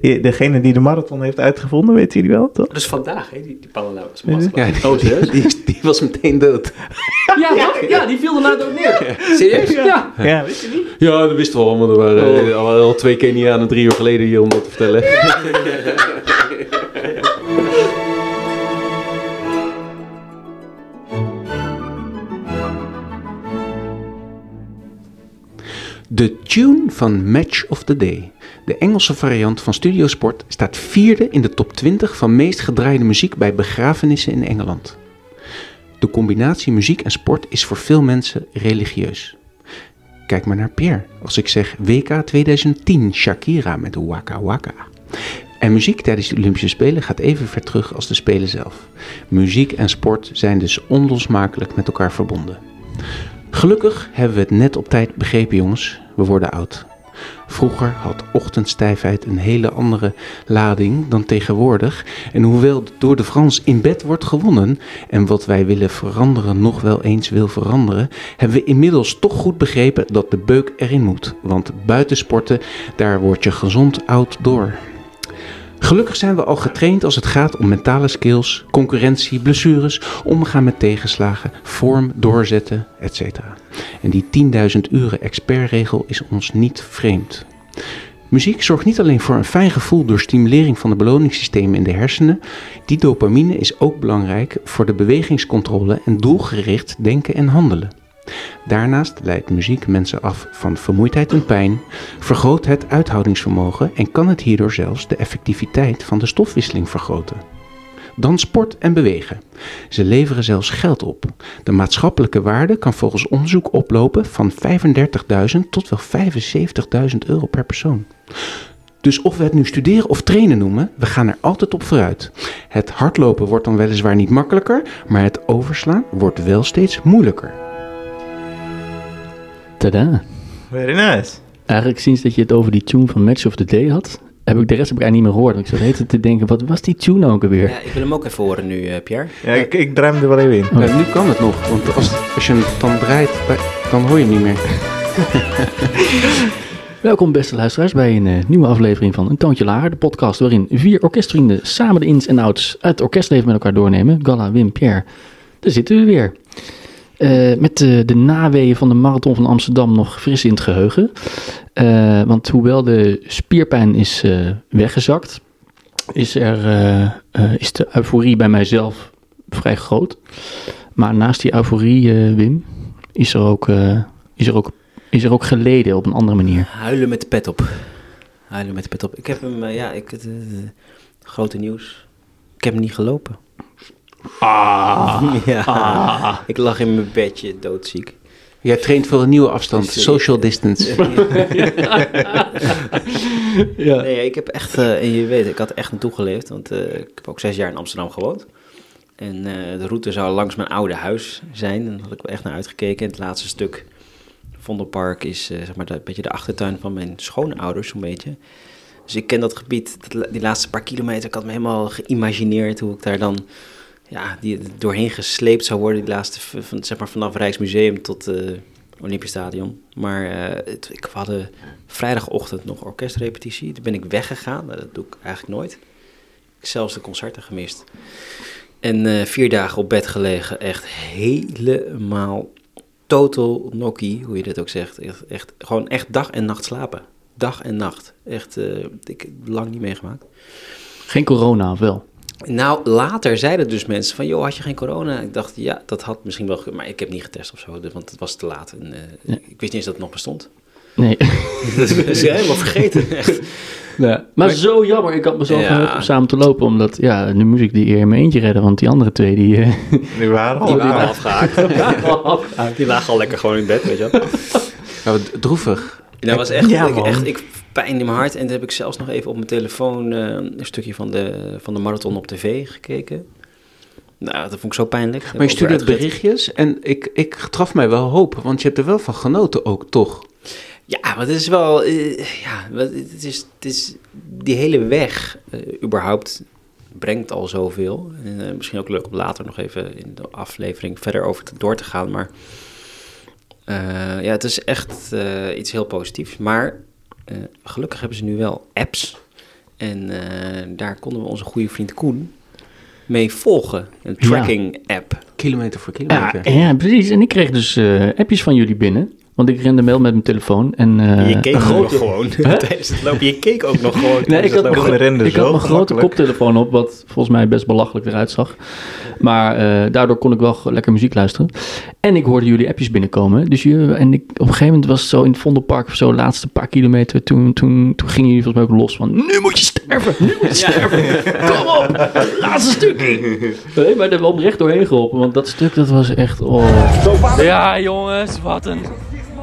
de, degene die de marathon heeft uitgevonden, weet jullie wel, toch? Dat is vandaag, hè, die, die Palalau's. Ja, die, die, die was meteen dood. Ja, ja, die viel daarna ook neer. Serieus? Ja. Ja, weet je niet? Ja, dat wisten we allemaal. Er waren al, al twee Kenianen drie uur geleden hier om dat te vertellen. De tune van Match of the Day, de Engelse variant van Studiosport, staat vierde in de top 20 van meest gedraaide muziek bij begrafenissen in Engeland. De combinatie muziek en sport is voor veel mensen religieus. Kijk maar naar Pierre als ik zeg WK 2010 Shakira met Waka Waka. En muziek tijdens de Olympische Spelen gaat even ver terug als de Spelen zelf. Muziek en sport zijn dus onlosmakelijk met elkaar verbonden. Gelukkig hebben we het net op tijd begrepen, jongens. We worden oud. Vroeger had ochtendstijfheid een hele andere lading dan tegenwoordig. En hoewel de Tour de France in bed wordt gewonnen en wat wij willen veranderen nog wel eens wil veranderen, hebben we inmiddels toch goed begrepen dat de beuk erin moet. Want buitensporten, daar word je gezond oud door. Gelukkig zijn we al getraind als het gaat om mentale skills, concurrentie, blessures, omgaan met tegenslagen, vorm, doorzetten, etc. En die 10.000 uren expertregel is ons niet vreemd. Muziek zorgt niet alleen voor een fijn gevoel door stimulering van de beloningssystemen in de hersenen, die dopamine is ook belangrijk voor de bewegingscontrole en doelgericht denken en handelen. Daarnaast leidt muziek mensen af van vermoeidheid en pijn, vergroot het uithoudingsvermogen en kan het hierdoor zelfs de effectiviteit van de stofwisseling vergroten. Dan sport en bewegen. Ze leveren zelfs geld op. De maatschappelijke waarde kan volgens onderzoek oplopen van 35.000 tot wel 75.000 euro per persoon. Dus of we het nu studeren of trainen noemen, we gaan er altijd op vooruit. Het hardlopen wordt dan weliswaar niet makkelijker, maar het overslaan wordt wel steeds moeilijker. Tada. Very nice. Eigenlijk sinds dat je het over die tune van Match of the Day had, heb ik de rest heb ik eigenlijk niet meer gehoord. Want Ik zat de hele tijd te denken, wat was die tune nou ook alweer? Ja, ik wil hem ook even horen nu, eh, Pierre. Ja, ik, ik draai hem er wel even in. Ja, nu kan het nog, want als, als je hem dan draait, dan hoor je hem niet meer. Welkom beste luisteraars bij een eh, nieuwe aflevering van Een Toontje Lager, de podcast waarin vier orkestvrienden samen de ins en outs uit het orkestleven met elkaar doornemen. Galla, Wim, Pierre, daar zitten we weer. Eh, met eh, de naweeën van de Marathon van Amsterdam nog fris in het geheugen. Eh, want hoewel de spierpijn is eh, weggezakt, is, er, is de euforie bij mijzelf vrij groot. Maar naast die euforie, Wim, is er, ook, is, er ook, is er ook geleden op een andere manier. Huilen met de pet op. Huilen met de pet op. Ik heb hem, ja, ik, het grote nieuws. Ik heb hem niet gelopen. Ah, ja, ik lag in mijn bedje doodziek. Jij traint voor een nieuwe afstand, social distance. ja. Nee, ik heb echt, eh, en je weet, ik had echt naartoe geleefd, want eh, ik heb ook zes jaar in Amsterdam gewoond. En eh, de route zou langs mijn oude huis zijn, en daar had ik wel echt naar uitgekeken. En het laatste stuk, Vondelpark, is eh, zeg maar een beetje de achtertuin van mijn schoonouders, zo'n beetje. Dus ik ken dat gebied, die laatste paar kilometer, ik had me helemaal geïmagineerd hoe ik daar dan ja, die, doorheen gesleept zou worden, die laatste, van, zeg maar vanaf Rijksmuseum tot eh Olympisch Stadion. Maar het, ik hadden vrijdagochtend nog orkestrepetitie. Toen ben ik weggegaan. Dat doe ik eigenlijk nooit. Ik zelfs de concerten gemist. En eh, vier dagen op bed gelegen. Echt helemaal total nokkie, hoe je dit ook zegt. Echt, echt, gewoon echt dag en nacht slapen. Dag en nacht. Echt, ik lang niet meegemaakt. Geen corona, wel? Nou, later zeiden dus mensen van, joh, had je geen corona? Ik dacht, ja, dat had misschien wel, maar ik heb niet getest of zo, dus- want het was te laat. En, eh, Ja. Ik wist niet eens dat het nog bestond. Nee. dat is helemaal vergeten, echt. Ja, maar zo jammer. Ik had mezelf Ja. gehoopt om samen te lopen. Omdat, ja, nu moest ik die eer in mijn eentje redden. Want die andere twee, die... eh, Die waren al. Die waren afgehaakt. Die lagen al lekker gewoon in bed, weet je wel. Droevig. Dat was echt, Ja, ik, echt ik, pijn in mijn hart. En toen heb ik zelfs nog even op mijn telefoon eh, een stukje van de, van de marathon op tv gekeken. Nou, dat vond ik zo pijnlijk. Maar je stuurde berichtjes en ik, ik gaf mij wel hoop, want je hebt er wel van genoten ook, toch? Ja, maar het is wel... eh, ja, wat- het is, het is... Die hele weg eh, überhaupt brengt al zoveel. En, misschien ook leuk om later nog even in de aflevering verder over te, door te gaan. Maar ja, het is echt iets heel positiefs. Maar eh, gelukkig hebben ze nu wel apps. En eh, daar konden we onze goede vriend Koen mee volgen. Een tracking app. Kilometer voor Ja, kilometer. ja, precies. En ik kreeg dus eh, appjes van jullie binnen. Want ik rende mail met mijn telefoon. En, eh, je keek een ook grote- gewoon tijdens het lopen. Je keek ook nog gewoon. Nee, ik had, mijn, ik had mijn grote koptelefoon op, wat volgens mij best belachelijk eruit zag. Maar eh, daardoor kon ik wel lekker muziek luisteren. En ik hoorde jullie appjes binnenkomen. Dus je, en ik, op een gegeven moment was het zo in het Vondelpark of zo, de laatste paar kilometer, toen, toen, toen gingen jullie volgens mij ook los van, nu moet je sterven, nu moet je sterven, kom op, laatste stukje. Nee, maar daar hebben we oprecht doorheen geholpen, want dat stuk dat was echt, oh. Ja, jongens, wat een,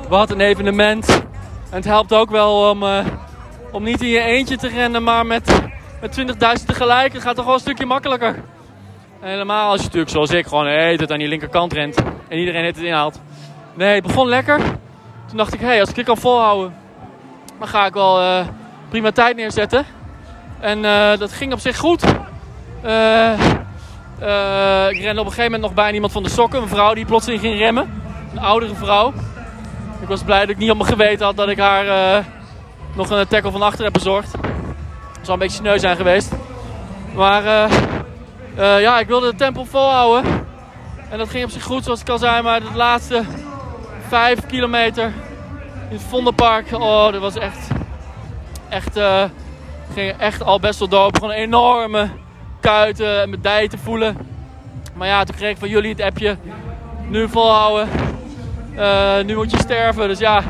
wat een evenement. En het helpt ook wel om, eh, om niet in je eentje te rennen, maar met, met 20.000 tegelijk. Het gaat toch wel een stukje makkelijker. Helemaal als je natuurlijk, zoals ik, gewoon het aan die linkerkant rent. En iedereen het inhaalt. Nee, het begon lekker. Toen dacht ik, hé, hey, als ik dit kan volhouden, dan ga ik wel eh, prima tijd neerzetten. En eh, dat ging op zich goed. Ik rende op een gegeven moment nog bijna iemand van de sokken. Een vrouw die plotseling ging remmen. Een oudere vrouw. Ik was blij dat ik niet op mijn geweten had dat ik haar eh, nog een tackle van achter heb bezorgd. Dat zou een beetje sneu zijn geweest. Maar eh, eh, ja, ik wilde de tempo volhouden. En dat ging op zich goed zoals ik al zei. Maar de laatste vijf kilometer in het Vondelpark. Oh, dat was echt... Echt... ging echt al best wel door. Een enorme kuiten en mijn dij te voelen. Maar ja, toen kreeg ik van jullie het appje. Nu volhouden. Eh, nu moet je sterven. Dus ja,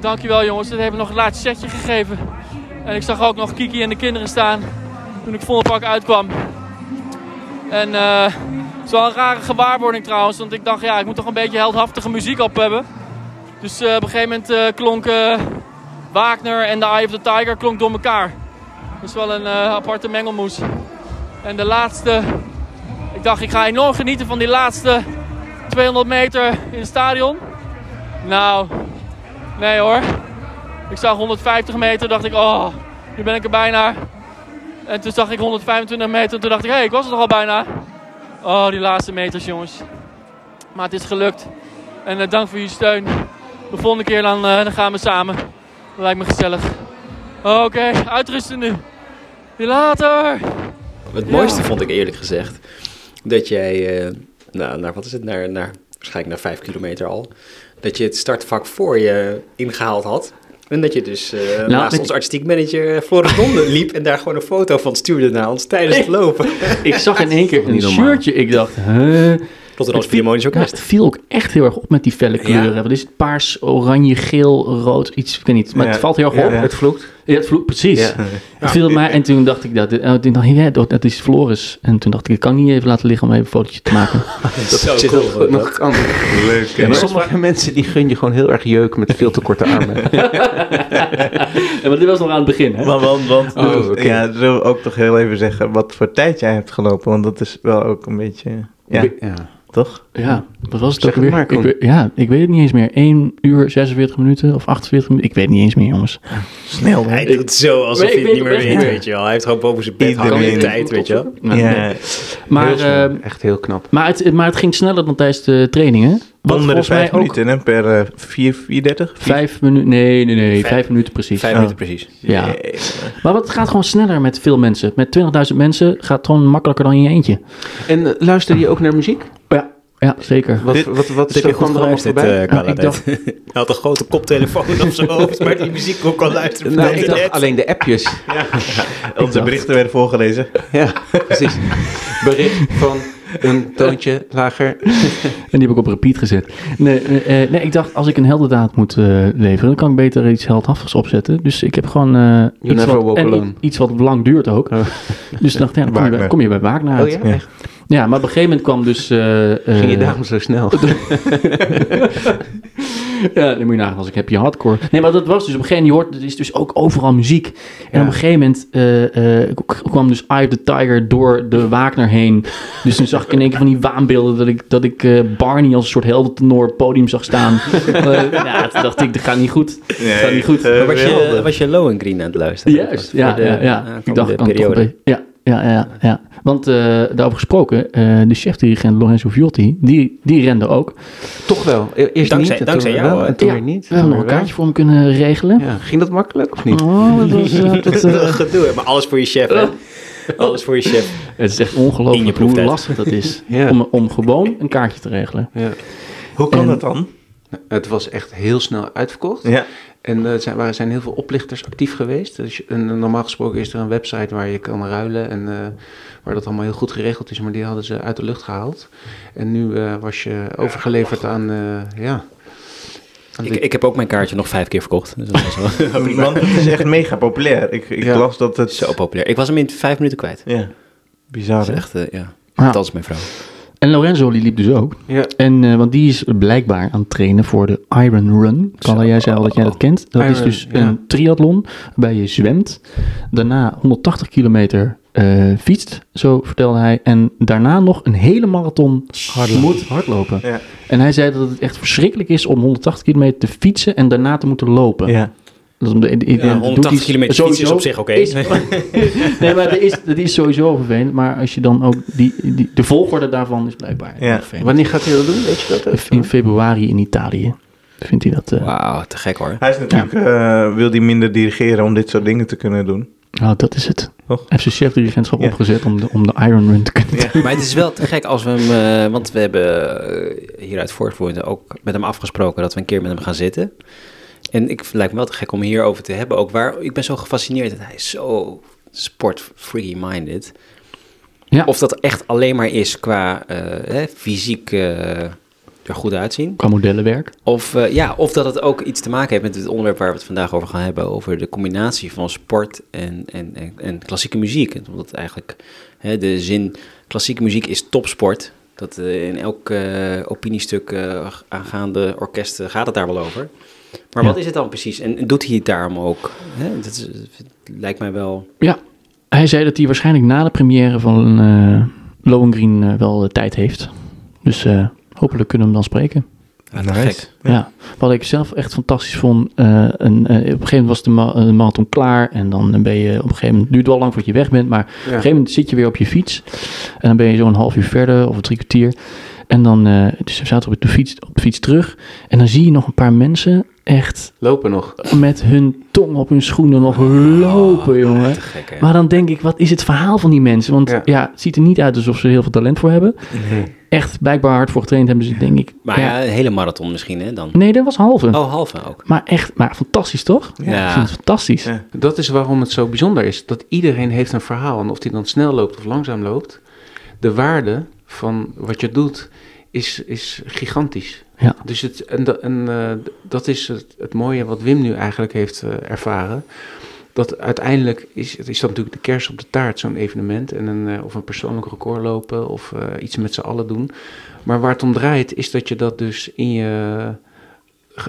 dankjewel jongens. Dit me nog een laatste setje gegeven. En ik zag ook nog Kiki en de kinderen staan toen ik Vondelpark uitkwam. En eh, het is wel een rare gewaarwording trouwens. Want ik dacht, ja, ik moet toch een beetje heldhaftige muziek op hebben. Dus eh, op een gegeven moment klonk eh, Wagner en The Eye of the Tiger klonk door elkaar. Dat is wel een aparte mengelmoes. En de laatste, ik dacht ik ga enorm genieten van die laatste 200 meter in het stadion. Nou, nee hoor. Ik zag 150 meter, dacht ik, oh, nu ben ik er bijna. En toen zag ik 125 meter en toen dacht ik, hé, hey, ik was er toch al bijna. Oh, die laatste meters jongens. Maar het is gelukt. En eh, dank voor je steun. De volgende keer dan, eh, dan gaan we samen. Dat lijkt me gezellig. Oké, uitrusten nu. Weer later. Het mooiste vond ik eerlijk gezegd dat jij, eh, nou, naar wat is het, naar, naar, waarschijnlijk naar vijf kilometer al, dat je het startvak voor je ingehaald had. En dat je dus eh, naast ik- ons artistiek manager eh, Floris Donde liep en daar gewoon een foto van stuurde naar ons tijdens het lopen. Ik zag in één keer een shirtje. Ik dacht, huh? Rotterdams Philharmonisch Ja, Orkest. het viel ook echt heel erg op met die felle kleuren. Wat is het? Paars, oranje, geel, rood, iets, ik weet niet. Maar Ja. het valt heel erg Ja, op. ja. Het vloekt. Ja, het vloekt, precies. Ja. Het viel mij, en toen dacht ik dat, eh, toen dacht ik, ja, dat, dat is Floris. En toen dacht ik, ik kan niet even laten liggen om even een fotootje te maken. Zo Zit cool. nog, nog kan. Leuk. Ja, maar sommige mensen die gun je gewoon heel erg jeuk met veel te korte armen. Ja, maar dit was nog aan het begin, hè? Maar want, want Oh, oké. ja, zullen we ook toch heel even zeggen wat voor tijd jij hebt gelopen? Want dat is wel ook een beetje, ja, ja. Toch? Ja, wat was het Zeg ook het weer? maar, ik ja, ik weet het niet eens meer. 1 uur 46 minuten of 48 minuten. Ik weet het niet eens meer, jongens. Snel, hè? Hij doet het zo alsof Nee, hij ik het niet meer weet, weet je wel. Hij heeft gewoon boven zijn bed hangen tijd, weet je wel. Ja. Maar, Heel snel. eh, Echt heel knap. maar, het, maar het ging sneller dan tijdens de trainingen. Wat onder de vijf minuten, hè? Per eh, vier, 430? Vijf minuten, nee, nee, nee, Vijf- vijf, minuten precies. Vijf Oh. minuten precies. Ja. Maar het gaat gewoon sneller met veel mensen. Met 20.000 mensen gaat het gewoon makkelijker dan in je eentje. En eh, luister je ook naar muziek? Ja, ja zeker. Wat, Dit- wat, wat, is heb er allemaal voorbij? eh Carla, ik dacht-. Hij had een grote koptelefoon op zijn hoofd, maar die muziek ook kon luisteren. nou, ik dacht alleen de appjes. Onze berichten werden voorgelezen. Ja, precies. Bericht van een toontje lager. En die heb ik op repeat gezet. Nee, eh, eh, nee ik dacht, als ik een heldendaad moet eh, leveren, dan kan ik beter iets heldhaftigs opzetten. Dus ik heb gewoon eh, iets, never wat, walk en iets wat lang duurt ook. Dus ik dacht, ja, dan kom je, bij, Wagner. kom je bij Wagner Oh uit. ja, maar op een gegeven moment kwam dus... eh, eh, Ging je daarom zo snel? Ja, dan moet je nagaan als ik heb je hardcore. Nee, maar dat was dus op een gegeven moment, je hoort, er is dus ook overal muziek. En Ja. op een gegeven moment eh, eh, kwam dus Eye of the Tiger door de Wagner heen. Dus toen zag ik in één keer van die waanbeelden dat ik, dat ik eh, Barney als een soort heldentenor op het podium zag staan. Eh, ja, toen dacht ik, dat gaat niet goed. Dat gaat niet goed. Maar was je, was je low en green aan het luisteren? Juist, Voor ja, de ja, ja. Ik dacht, ik kan periode. beetje... Ja, ja, ja, ja. Want eh, daarover gesproken, eh, de chef-dirigent Lorenzo Viotti, die, die rende ook. Toch wel. E- Eerst Dankzij- niet, dankzij toen jou, wel, hè? en toen Ja, weer niet. We hebben nog een kaartje voor hem kunnen regelen. Ja, ging dat makkelijk of niet? Oh, dat was, eh, dat, eh, Gedoe, maar alles voor je chef, hè? Alles voor je chef. het is echt In je ongelooflijk hoe lastig dat is Ja. om, om gewoon een kaartje te regelen. Ja. Hoe kan En- dat dan? Het was echt heel snel uitverkocht. Ja. En er zijn, er zijn heel veel oplichters actief geweest. Dus, en normaal gesproken is er een website waar je kan ruilen en eh, waar dat allemaal heel goed geregeld is. Maar die hadden ze uit de lucht gehaald. En nu eh, was je overgeleverd aan, eh, ja... Ik, ik heb ook mijn kaartje nog vijf keer verkocht. Dus dat was wel Want het is echt mega populair. Ik, ik Ja. las dat het... zo populair. Ik was hem in vijf minuten kwijt. Ja, bizar Dat is echt, ja. Ja. Dat is mijn vrouw. En Lorenzo die liep dus ook. ja, En, eh, want die is blijkbaar aan het trainen voor de Iron Run. Carla, jij zei al dat jij dat kent. Dat is dus ja. een triathlon waarbij je zwemt. Daarna 180 kilometer eh, fietst, zo vertelde hij. En daarna nog een hele marathon moet hardlopen. Ja. En hij zei dat het echt verschrikkelijk is om 180 kilometer te fietsen en daarna te moeten lopen. Ja. Dat is om de- de- de- Ja, doet 180 iets- kilometer fietsen is sowieso op zich oké. nee, maar dat is, dat is sowieso vervelend. Maar als je dan ook die, die, de volgorde daarvan is blijkbaar Ja. vervelend. Wanneer gaat hij dat doen? Weet je dat? In februari in Italië vindt hij dat. eh, Wauw, te gek hoor. Hij is natuurlijk, eh, wil hij minder dirigeren om dit soort dingen te kunnen doen. Nou, dat is het. Toch? Hij heeft zijn chef-dirigentschap Ja. opgezet om de, om de Iron Run te kunnen Ja. doen. Maar het is wel te gek als we hem... eh, want we hebben hieruit voortvoerend ook met hem afgesproken... dat we een keer met hem gaan zitten. En ik lijkt me wel te gek om hierover te hebben. Ook waar, ik ben zo gefascineerd dat hij is zo sport-free-minded. Ja. Of dat echt alleen maar is qua eh, hè, fysiek eh, er goed uitzien. Qua modellenwerk. Of, eh, ja, of dat het ook iets te maken heeft met het onderwerp waar we het vandaag over gaan hebben. Over de combinatie van sport en, en, en, en klassieke muziek. Omdat eigenlijk hè, de zin klassieke muziek is topsport. Dat in elk opiniestuk aangaande orkesten gaat het daar wel over. Maar Ja. wat is het dan precies? En doet hij het daarom ook? Hè? Dat is, lijkt mij wel... Ja, hij zei dat hij waarschijnlijk na de première van eh Lohengrin eh, wel tijd heeft. Dus eh, hopelijk kunnen we hem dan spreken. Ja, Nice. gek. Ja. wat ik zelf echt fantastisch vond. eh, een, eh, op een gegeven moment was de, ma- de marathon klaar. En dan ben je op een gegeven moment. Het duurt wel lang voordat je weg bent. Maar op een gegeven moment zit je weer op je fiets. En dan ben je zo'n half uur verder of een drie kwartier. En dan eh, dus we zaten op de, fiets, op de fiets terug. En dan zie je nog een paar mensen echt Lopen nog. met hun tong op hun schoenen nog lopen, jongen. Te gek, hè? Maar dan denk ik, wat is het verhaal van die mensen? Want Ja. ja, het ziet er niet uit alsof ze heel veel talent voor hebben. Echt blijkbaar hard voor getraind hebben ze, denk ik. Maar ja. ja, een hele marathon misschien, hè, dan? Nee, dat was halve. Oh, halve ook. Maar echt, maar fantastisch toch? Ja. Ik vind het fantastisch. Ja. Dat is waarom het zo bijzonder is. Dat iedereen heeft een verhaal. En of die dan snel loopt of langzaam loopt. De waarde van wat je doet is, is gigantisch. Ja. Dus het, en, eh, dat is het, het mooie wat Wim nu eigenlijk heeft eh, ervaren. Dat uiteindelijk is, is dat natuurlijk de kers op de taart, zo'n evenement. En een, eh, of een persoonlijk record lopen of iets met z'n allen doen. Maar waar het om draait is dat je dat dus in je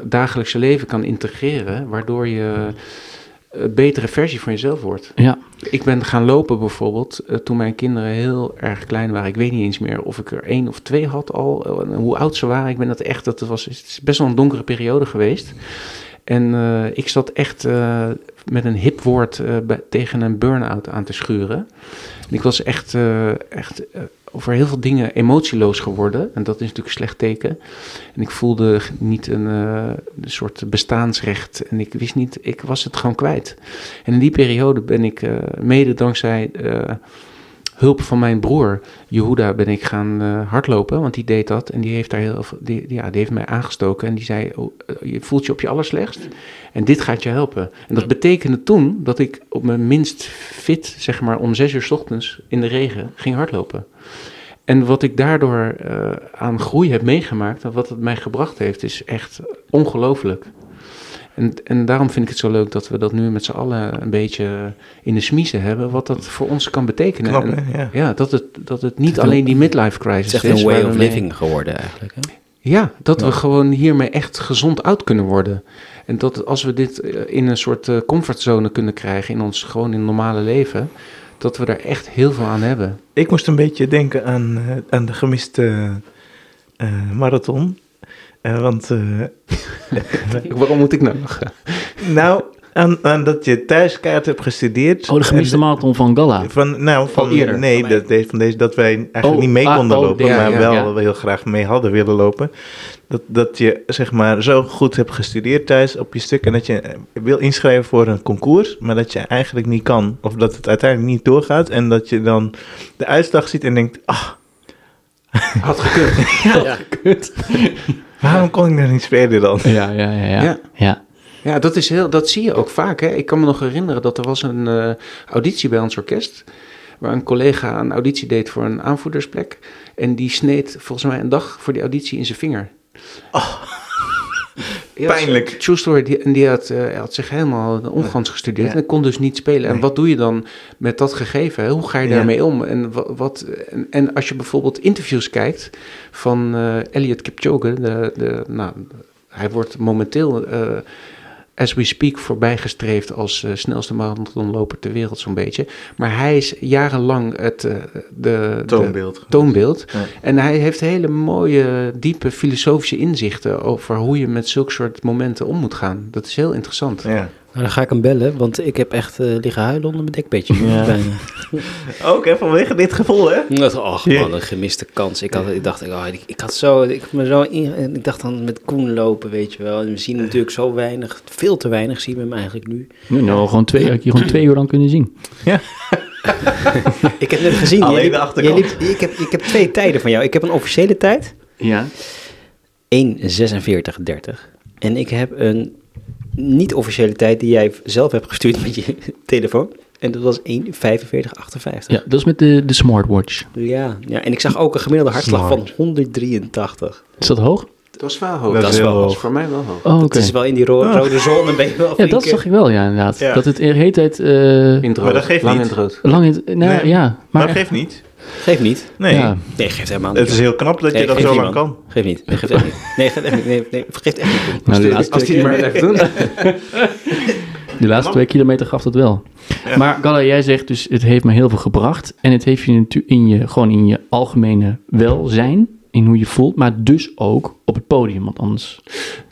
dagelijkse leven kan integreren. Waardoor je een betere versie van jezelf wordt. Ja, Ik ben gaan lopen bijvoorbeeld eh, toen mijn kinderen heel erg klein waren. Ik weet niet eens meer of ik er één of twee had al. hoe oud ze waren. Ik ben dat echt, dat was, het is best wel een donkere periode geweest. En eh, ik zat echt eh, met een hip woord bij- tegen een burn-out aan te schuren. En ik was echt, echt over heel veel dingen emotieloos geworden. En dat is natuurlijk een slecht teken. En ik voelde niet een, eh, een soort bestaansrecht. En ik wist niet, ik was het gewoon kwijt. En in die periode ben ik eh, mede dankzij eh, hulp van mijn broer Jehuda ben ik gaan eh, hardlopen. Want die deed dat en die heeft daar heel die, ja, die heeft mij aangestoken. En die zei, oh, eh, je voelt je op je allerslechtst. En dit gaat je helpen. En dat betekende toen dat ik op mijn minst fit, zeg maar om zes uur 's ochtends in de regen ging hardlopen. En wat ik daardoor eh, aan groei heb meegemaakt en wat het mij gebracht heeft, is echt ongelooflijk. En, en daarom vind ik het zo leuk dat we dat nu met z'n allen een beetje in de smiezen hebben, wat dat voor ons kan betekenen. Knap, En- hè? Ja. ja, dat het, dat het niet alleen die midlife Het crisis is echt een way of mee- living geworden eigenlijk, hè? ja, dat Ja. we gewoon hiermee echt gezond oud kunnen worden. En dat als we dit eh, in een soort eh, comfortzone kunnen krijgen in ons gewoon in normale leven, dat we daar echt heel veel aan hebben. Ik moest een beetje denken aan, eh, aan de gemiste eh, marathon. Eh, want, eh, Waarom moet ik nou nou, aan, aan dat je thuis keihard hebt gestudeerd. Oh, de gemiste marathon van Galla. Van, nou, van, Oh, eerder. nee, dat, deze- van deze, dat wij eigenlijk Oh, niet mee ah, konden oh, lopen, ja, maar ja, wel ja. heel graag mee hadden willen lopen. Dat, dat je zeg maar zo goed hebt gestudeerd thuis op je stuk en dat je eh, wil inschrijven voor een concours, maar dat je eigenlijk niet kan. Of dat het uiteindelijk niet doorgaat en dat je dan de uitslag ziet en denkt, ah, Had gekund. Ja. Waarom kon ik daar niet spelen dan? Ja, ja, ja. Ja, Ja. ja. Ja, dat, is heel, dat zie je ook vaak. Hè? Ik kan me nog herinneren dat er was een eh, auditie bij ons orkest. Waar een collega een auditie deed voor een aanvoerdersplek. En die sneed volgens mij een dag voor die auditie in zijn vinger. Ja, Pijnlijk. True story. Die, en die had, eh, had zich helemaal de omgans gestudeerd. Ja. En kon dus niet spelen. En wat doe je dan met dat gegeven? Hoe ga je Ja. daarmee om? En, wat, en als je bijvoorbeeld interviews kijkt van eh Elliot Kipchoge. De, de, nou, hij wordt momenteel, eh, as we speak, voorbijgestreefd als eh, snelste marathonloper ter wereld zo'n beetje. Maar hij is jarenlang het eh, de, de Toonbeeld. toonbeeld. Ja. En hij heeft hele mooie, diepe filosofische inzichten over hoe je met zulke soort momenten om moet gaan. Dat is heel interessant. Ja. Nou, dan ga ik hem bellen, want ik heb echt eh, liggen huilen onder mijn dekbedje. Ja. Ook hè, vanwege dit gevoel hè? Dat, ach Ja. man, een gemiste kans. Ik, had, ik dacht, oh, ik, ik had zo, ik, me zo in, en ik dacht dan met Koen lopen, weet je wel. En we zien natuurlijk zo weinig, veel te weinig zien we hem eigenlijk nu. Nou, gewoon twee, had ik je gewoon twee uur lang kunnen zien. Ik heb net gezien, Alleen liep- de achterkant. liep- ik, heb, ik heb twee tijden van jou. Ik heb een officiële tijd, Ja. 1.46.30. En ik heb een niet-officiële tijd die jij zelf hebt gestuurd met je telefoon. En dat was 1.45.58. Ja, dat is met de, de smartwatch. Ja, ja, en ik zag ook een gemiddelde hartslag van 183. Is dat hoog? Het was wel hoog. Dat is is wel Dat hoog. voor mij wel hoog. Oh. Het is wel in die ro- Ah. rode zone ben je wel Ja, dat zag ik wel, ja, inderdaad. Ja. Dat het de hele tijd... eh, In het rood. Maar dat geeft Lang niet. in het rood. lang in het... Nou, Nee. ja, Maar maar... dat geeft niet. Geeft niet. Nee. Ja. Nee, geeft helemaal niet. Het is heel knap dat je dat zo lang kan. Geeft niet. Nee, geeft echt niet. Nee, geeft echt niet. Nee, nee, geeft echt niet. Nou, Als die het maar blijft doen. de laatste twee kilometer gaf dat wel. Ja. Maar Galla, jij zegt dus, het heeft me heel veel gebracht. En het heeft je natuurlijk in je, gewoon in je algemene welzijn, in hoe je voelt, maar dus ook op het podium. Want anders,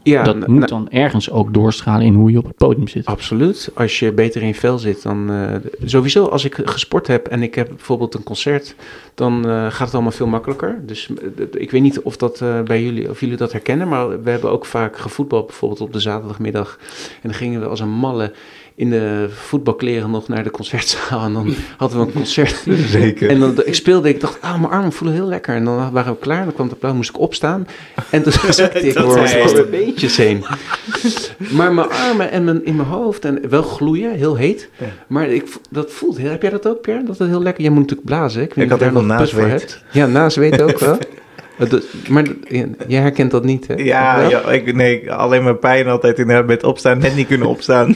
Ja, dat moet dan ergens ook doorstralen in hoe je op het podium zit. Absoluut. Als je beter in vel zit, dan eh, sowieso als ik gesport heb en ik heb bijvoorbeeld een concert, dan eh, gaat het allemaal veel makkelijker. Dus ik weet niet of dat eh, bij jullie, of jullie dat herkennen, maar we hebben ook vaak gevoetbald bijvoorbeeld op de zaterdagmiddag. En dan gingen we als een malle in de voetbalkleren nog naar de concertzaal en dan hadden we een concert. Zeker. En dan ik speelde, ik dacht, ah, mijn armen voelen heel lekker. En dan waren we klaar, en dan kwam het applaus, moest ik opstaan. En toen zakte ik door is mijn echt. beentjes heen. Maar mijn armen en mijn, in mijn hoofd, en wel gloeien, heel heet. Ja. Maar ik, dat voelt heel, heb jij dat ook, Pierre? Dat het heel lekker, jij moet natuurlijk blazen. Ik, weet Ik had daar nog put voor hebt. Ja, nazweet ook wel. Eh, Maar jij herkent dat niet, hè? Ja, ja ik, nee, alleen maar pijn altijd inderdaad met opstaan. Net niet kunnen opstaan.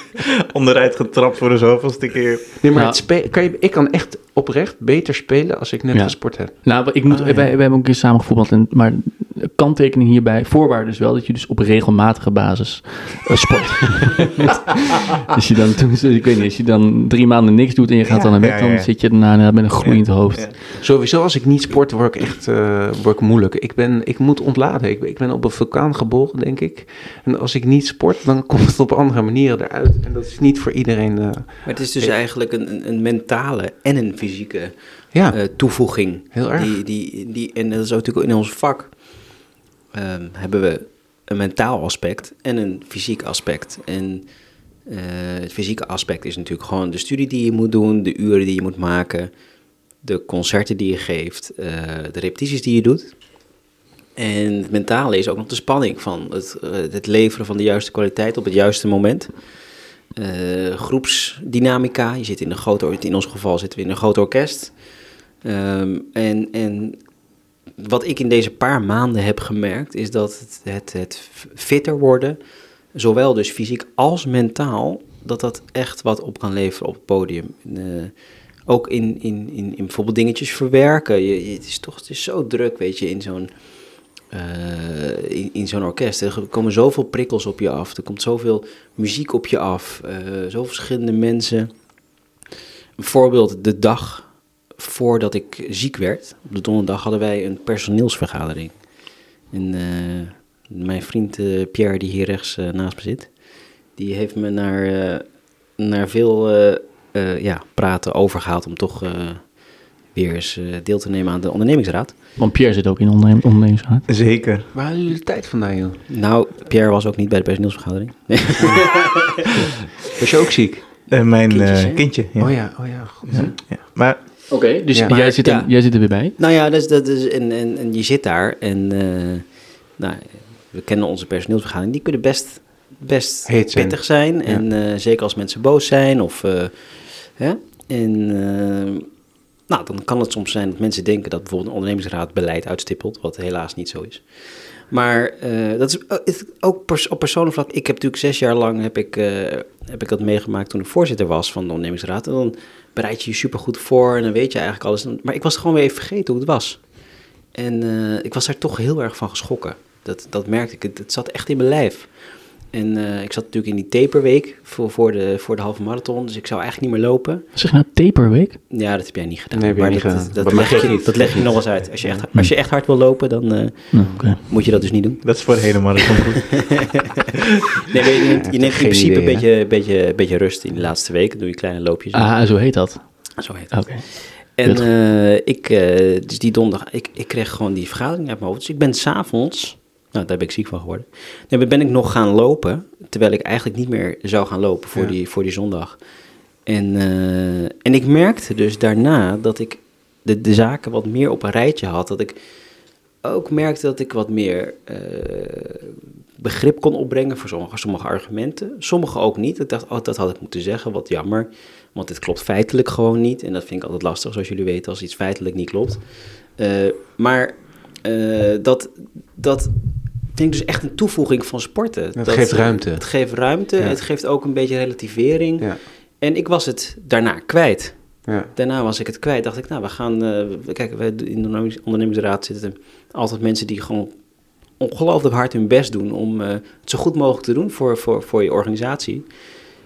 Onderuit getrapt voor de zoveelste keer. Nee, maar Nou. het spe- kan je, ik kan echt oprecht beter spelen als ik net Ja. gesport heb. Nou, ik moet, Ah, ja. wij, wij hebben ook een keer samen gevoetbald. En, maar kanttekening hierbij, voorwaarde is wel dat je dus op regelmatige basis eh, sport. dus je dan, toen, ik weet niet, als je dan drie maanden niks doet en je gaat Ja. dan naar bed, Ja, dan zit je daarna met een gloeiend hoofd. Ja. Sowieso, als ik niet sport, word ik echt uh, word ik moeilijk. Ik, ben, ik moet ontladen. Ik, ik ben op een vulkaan geboren, denk ik. En als ik niet sport, dan komt het op andere manieren eruit. En dat is niet voor iedereen. Uh, Maar het is dus eigenlijk een, een, mentale en een fysieke ja, uh, toevoeging. heel erg. Die, die, die, en dat is ook natuurlijk in ons vak. Um, hebben we een mentaal aspect en een fysiek aspect. En uh, het fysieke aspect is natuurlijk gewoon de studie die je moet doen, de uren die je moet maken, de concerten die je geeft, de repetities die je doet. En het mentale is ook nog de spanning van het, het leveren van de juiste kwaliteit op het juiste moment. Uh, groepsdynamica, je zit in een groot, in ons geval zitten we in een groot orkest. Um, en, en wat ik in deze paar maanden heb gemerkt, is dat het, het, het fitter worden, zowel dus fysiek als mentaal, dat dat echt wat op kan leveren op het podium. Uh, ook in, in, in, in bijvoorbeeld dingetjes verwerken. Je, het is toch het is zo druk, weet je, in zo'n in, in zo'n orkest. Er komen zoveel prikkels op je af. Er komt zoveel muziek op je af. Uh, zoveel verschillende mensen. Een voorbeeld, de dag voordat ik ziek werd, op de donderdag hadden wij een personeelsvergadering. En uh, mijn vriend Pierre, die hier rechts naast me zit, die heeft me naar, eh, naar veel eh, eh, ja, praten overgehaald om toch eh, weer eens eh, deel te nemen aan de ondernemingsraad. Want Pierre zit ook in de ondernem ondernemingsraad. Zeker. Waar halen jullie de tijd vandaan, joh? Nou, Pierre was ook niet bij de personeelsvergadering. Nee. Was je ook ziek? Eh, mijn Kindjes, eh, kindje. Ja. Oh ja, oh ja. Goed. Ja, ja. Maar Oké, dus Ja. jij, zit er, ja. jij zit er weer bij. Nou ja, dus, dat is, en, en, en je zit daar en eh, nou, we kennen onze personeelsvergadering. Die kunnen best, best Heet pittig zijn. En eh, zeker als mensen boos zijn of... eh, hè? En nou, dan kan het soms zijn dat mensen denken dat bijvoorbeeld een ondernemingsraad beleid uitstippelt, wat helaas niet zo is. Maar eh, dat is het- ook op persoonlijk vlak. Ik heb natuurlijk zes jaar lang heb ik, eh, heb ik dat meegemaakt toen ik voorzitter was van de ondernemingsraad. En dan bereid je je supergoed voor en dan weet je eigenlijk alles. Maar ik was gewoon weer even vergeten hoe het was. En eh, ik was daar toch heel erg van geschrokken. Dat, dat merkte ik. Het zat echt in mijn lijf. En eh, ik zat natuurlijk in die taperweek voor, voor, de, voor de halve marathon. Dus ik zou eigenlijk niet meer lopen. Zeg je nou taperweek? Ja, dat heb jij niet gedaan. Nee, heb maar niet dat, gedaan. Dat, dat leg ik je, niet. dat leg je nog eens uit. Als je echt, als je echt hard wil lopen, dan eh, Nou, oké. moet je dat dus niet doen. dat is voor de hele marathon goed. Nee, je neemt, je neemt in principe idee, een beetje, beetje, beetje rust in de laatste week. Dan doe je kleine loopjes. Ah, zo heet dat. Zo heet het. Oké. En eh, ik, eh, dus die donderdag, ik, ik kreeg gewoon die vergadering uit mijn hoofd. Dus ik ben s'avonds, nou daar ben ik ziek van geworden. Nee, ben ik nog gaan lopen, terwijl ik eigenlijk niet meer zou gaan lopen voor, Ja. die, voor die zondag. En, eh, en ik merkte dus daarna dat ik de, de zaken wat meer op een rijtje had. Dat ik ook merkte dat ik wat meer eh, begrip kon opbrengen voor sommige, sommige argumenten. Sommige ook niet. Ik dacht, oh, dat had ik moeten zeggen, wat jammer. Want dit klopt feitelijk gewoon niet. En dat vind ik altijd lastig, zoals jullie weten, als iets feitelijk niet klopt. Eh, maar dat, dat ik dus echt een toevoeging van sporten. Het Dat, geeft eh, ruimte. Het geeft ruimte. Ja. Het geeft ook een beetje relativering. Ja, En ik was het daarna kwijt. ja. Daarna was ik het kwijt. Dacht ik, nou, we gaan. we- kijk, wij in de ondernemingsraad zitten altijd mensen die gewoon ongelooflijk hard hun best doen om eh, het zo goed mogelijk te doen voor, voor, voor je organisatie.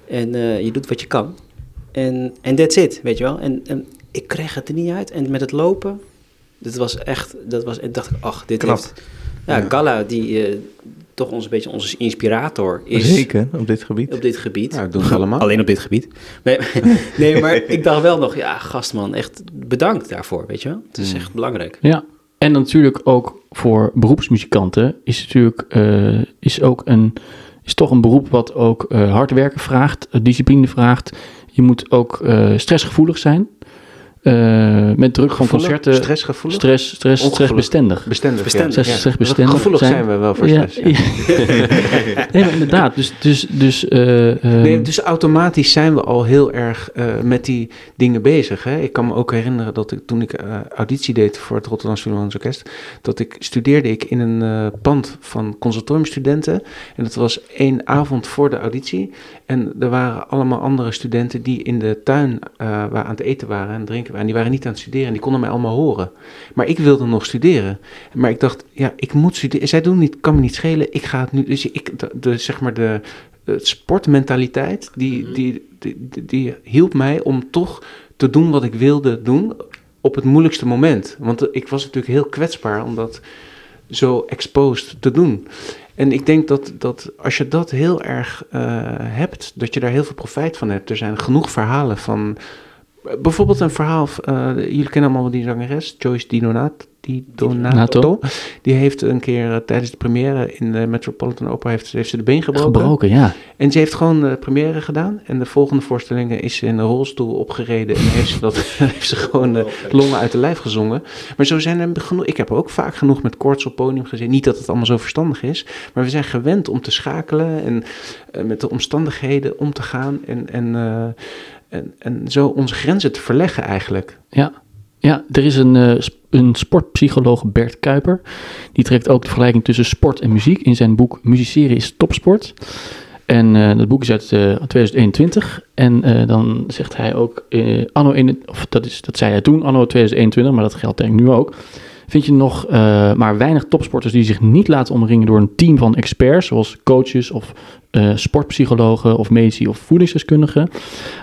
En je doet wat je kan. En en that's it, weet je wel. En, en ik kreeg het er niet uit. En met het lopen, dat was echt, dat was, en dacht ik, ach, dit Knap. heeft... Ja, Ja. Gala, die eh, toch ons een beetje onze inspirator is Zeker, op dit gebied. op dit gebied. Dat doen ze allemaal. Alleen op dit gebied. Nee, nee, maar ik dacht wel nog, ja, gastman, echt bedankt daarvoor, weet je wel. Het is Mm. echt belangrijk. Ja, en natuurlijk ook voor beroepsmuzikanten is natuurlijk eh, is ook een is toch een beroep wat ook eh, hard werken vraagt, discipline vraagt. Je moet ook eh, stressgevoelig zijn. Eh, met druk van Gevoelig? concerten. Stressgevoelig? Stress, stress, stressbestendig. Bestendig. Bestendig. ja. Stress- Ja. stressbestendig Gevoelig zijn. zijn we wel voor Ja, stress. ja. nee, maar inderdaad. Dus, dus, dus, eh, eh, Nee, dus automatisch zijn we al heel erg eh, met die dingen bezig. Hè? Ik kan me ook herinneren dat ik toen ik eh, auditie deed voor het Rotterdam Philharmonisch Orkest, dat ik studeerde ik in een pand van conservatoriumstudenten. En dat was één avond voor de auditie. En er waren allemaal andere studenten die in de tuin eh, waar aan het eten waren en drinken waren. En die waren niet aan het studeren en die konden mij allemaal horen. Maar ik wilde nog studeren. Maar ik dacht, ja, ik moet studeren. Zij doen niet, kan me niet schelen. Ik ga het nu. Dus ik, de, de, zeg maar de, de sportmentaliteit, die, die, die, die, die hielp mij om toch te doen wat ik wilde doen op het moeilijkste moment. Want ik was natuurlijk heel kwetsbaar om dat zo exposed te doen. En ik denk dat, dat als je dat heel erg eh, hebt, dat je daar heel veel profijt van hebt. Er zijn genoeg verhalen van. Bijvoorbeeld een verhaal, eh, jullie kennen allemaal die zangeres, Joyce Di Donato. Di Donato. Nato. Die heeft een keer eh, tijdens de première in de Metropolitan Opera heeft, heeft ze de been gebroken. gebroken, ja. En ze heeft gewoon de première gedaan. En de volgende voorstellingen is ze in een rolstoel opgereden. En heeft ze, dat, heeft ze gewoon longen uit de lijf gezongen. Maar zo zijn er genoeg. Ik heb ook vaak genoeg met koorts op podium gezien. Niet dat het allemaal zo verstandig is. Maar we zijn gewend om te schakelen. En eh, met de omstandigheden om te gaan. En, en, eh, en, en zo onze grenzen te verleggen eigenlijk. Ja, ja er is een, eh, een sportpsycholoog, Bert Kuiper. Die trekt ook de vergelijking tussen sport en muziek in zijn boek Musiceren is topsport. En eh, dat boek is uit eh, 2021. En eh, dan zegt hij ook, anno in, of dat, is, dat zei hij toen, anno 2021, maar dat geldt denk ik nu ook. Vind je nog eh, maar weinig topsporters die zich niet laten omringen door een team van experts, zoals coaches of eh, sportpsychologen of medici of voedingsdeskundigen.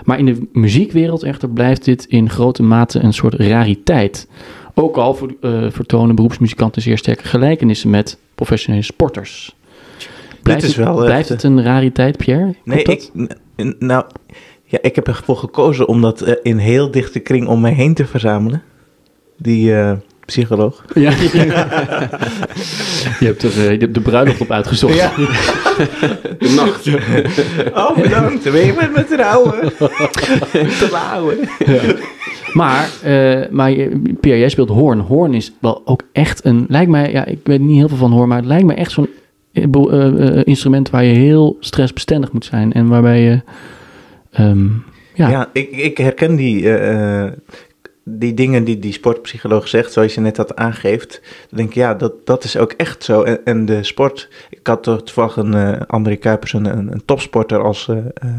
Maar in de muziekwereld echter blijft dit in grote mate een soort rariteit. Ook al eh, vertonen beroepsmuzikanten zeer sterke gelijkenissen met professionele sporters. Blijft, Dit is het, wel, eh, blijft het een rariteit, Pierre? Nee, ik, nou, ja, ik heb ervoor gekozen om dat in heel dichte kring om mij heen te verzamelen. Die psycholoog. Ja. je, hebt er, eh, je hebt de bruiloft op uitgezocht. Ja. De nacht. Oh, bedankt. Ben je met me trouwen? trouwen. Maar, eh, maar je- Pierre, jij speelt hoorn. Hoorn is wel ook echt een... Lijkt mij, ja, ik weet niet heel veel van hoorn, maar het lijkt me echt zo'n eh, eh, eh, instrument waar je heel stressbestendig moet zijn. En waarbij je... ehm, ja, Ja, ik, ik herken die, eh, eh, die dingen die die sportpsycholoog zegt, zoals je net had aangeeft. Dan denk ik, ja, dat, dat is ook echt zo. En, en de sport, ik had toevallig een eh André Kuipers, een, een, topsporter als eh, eh,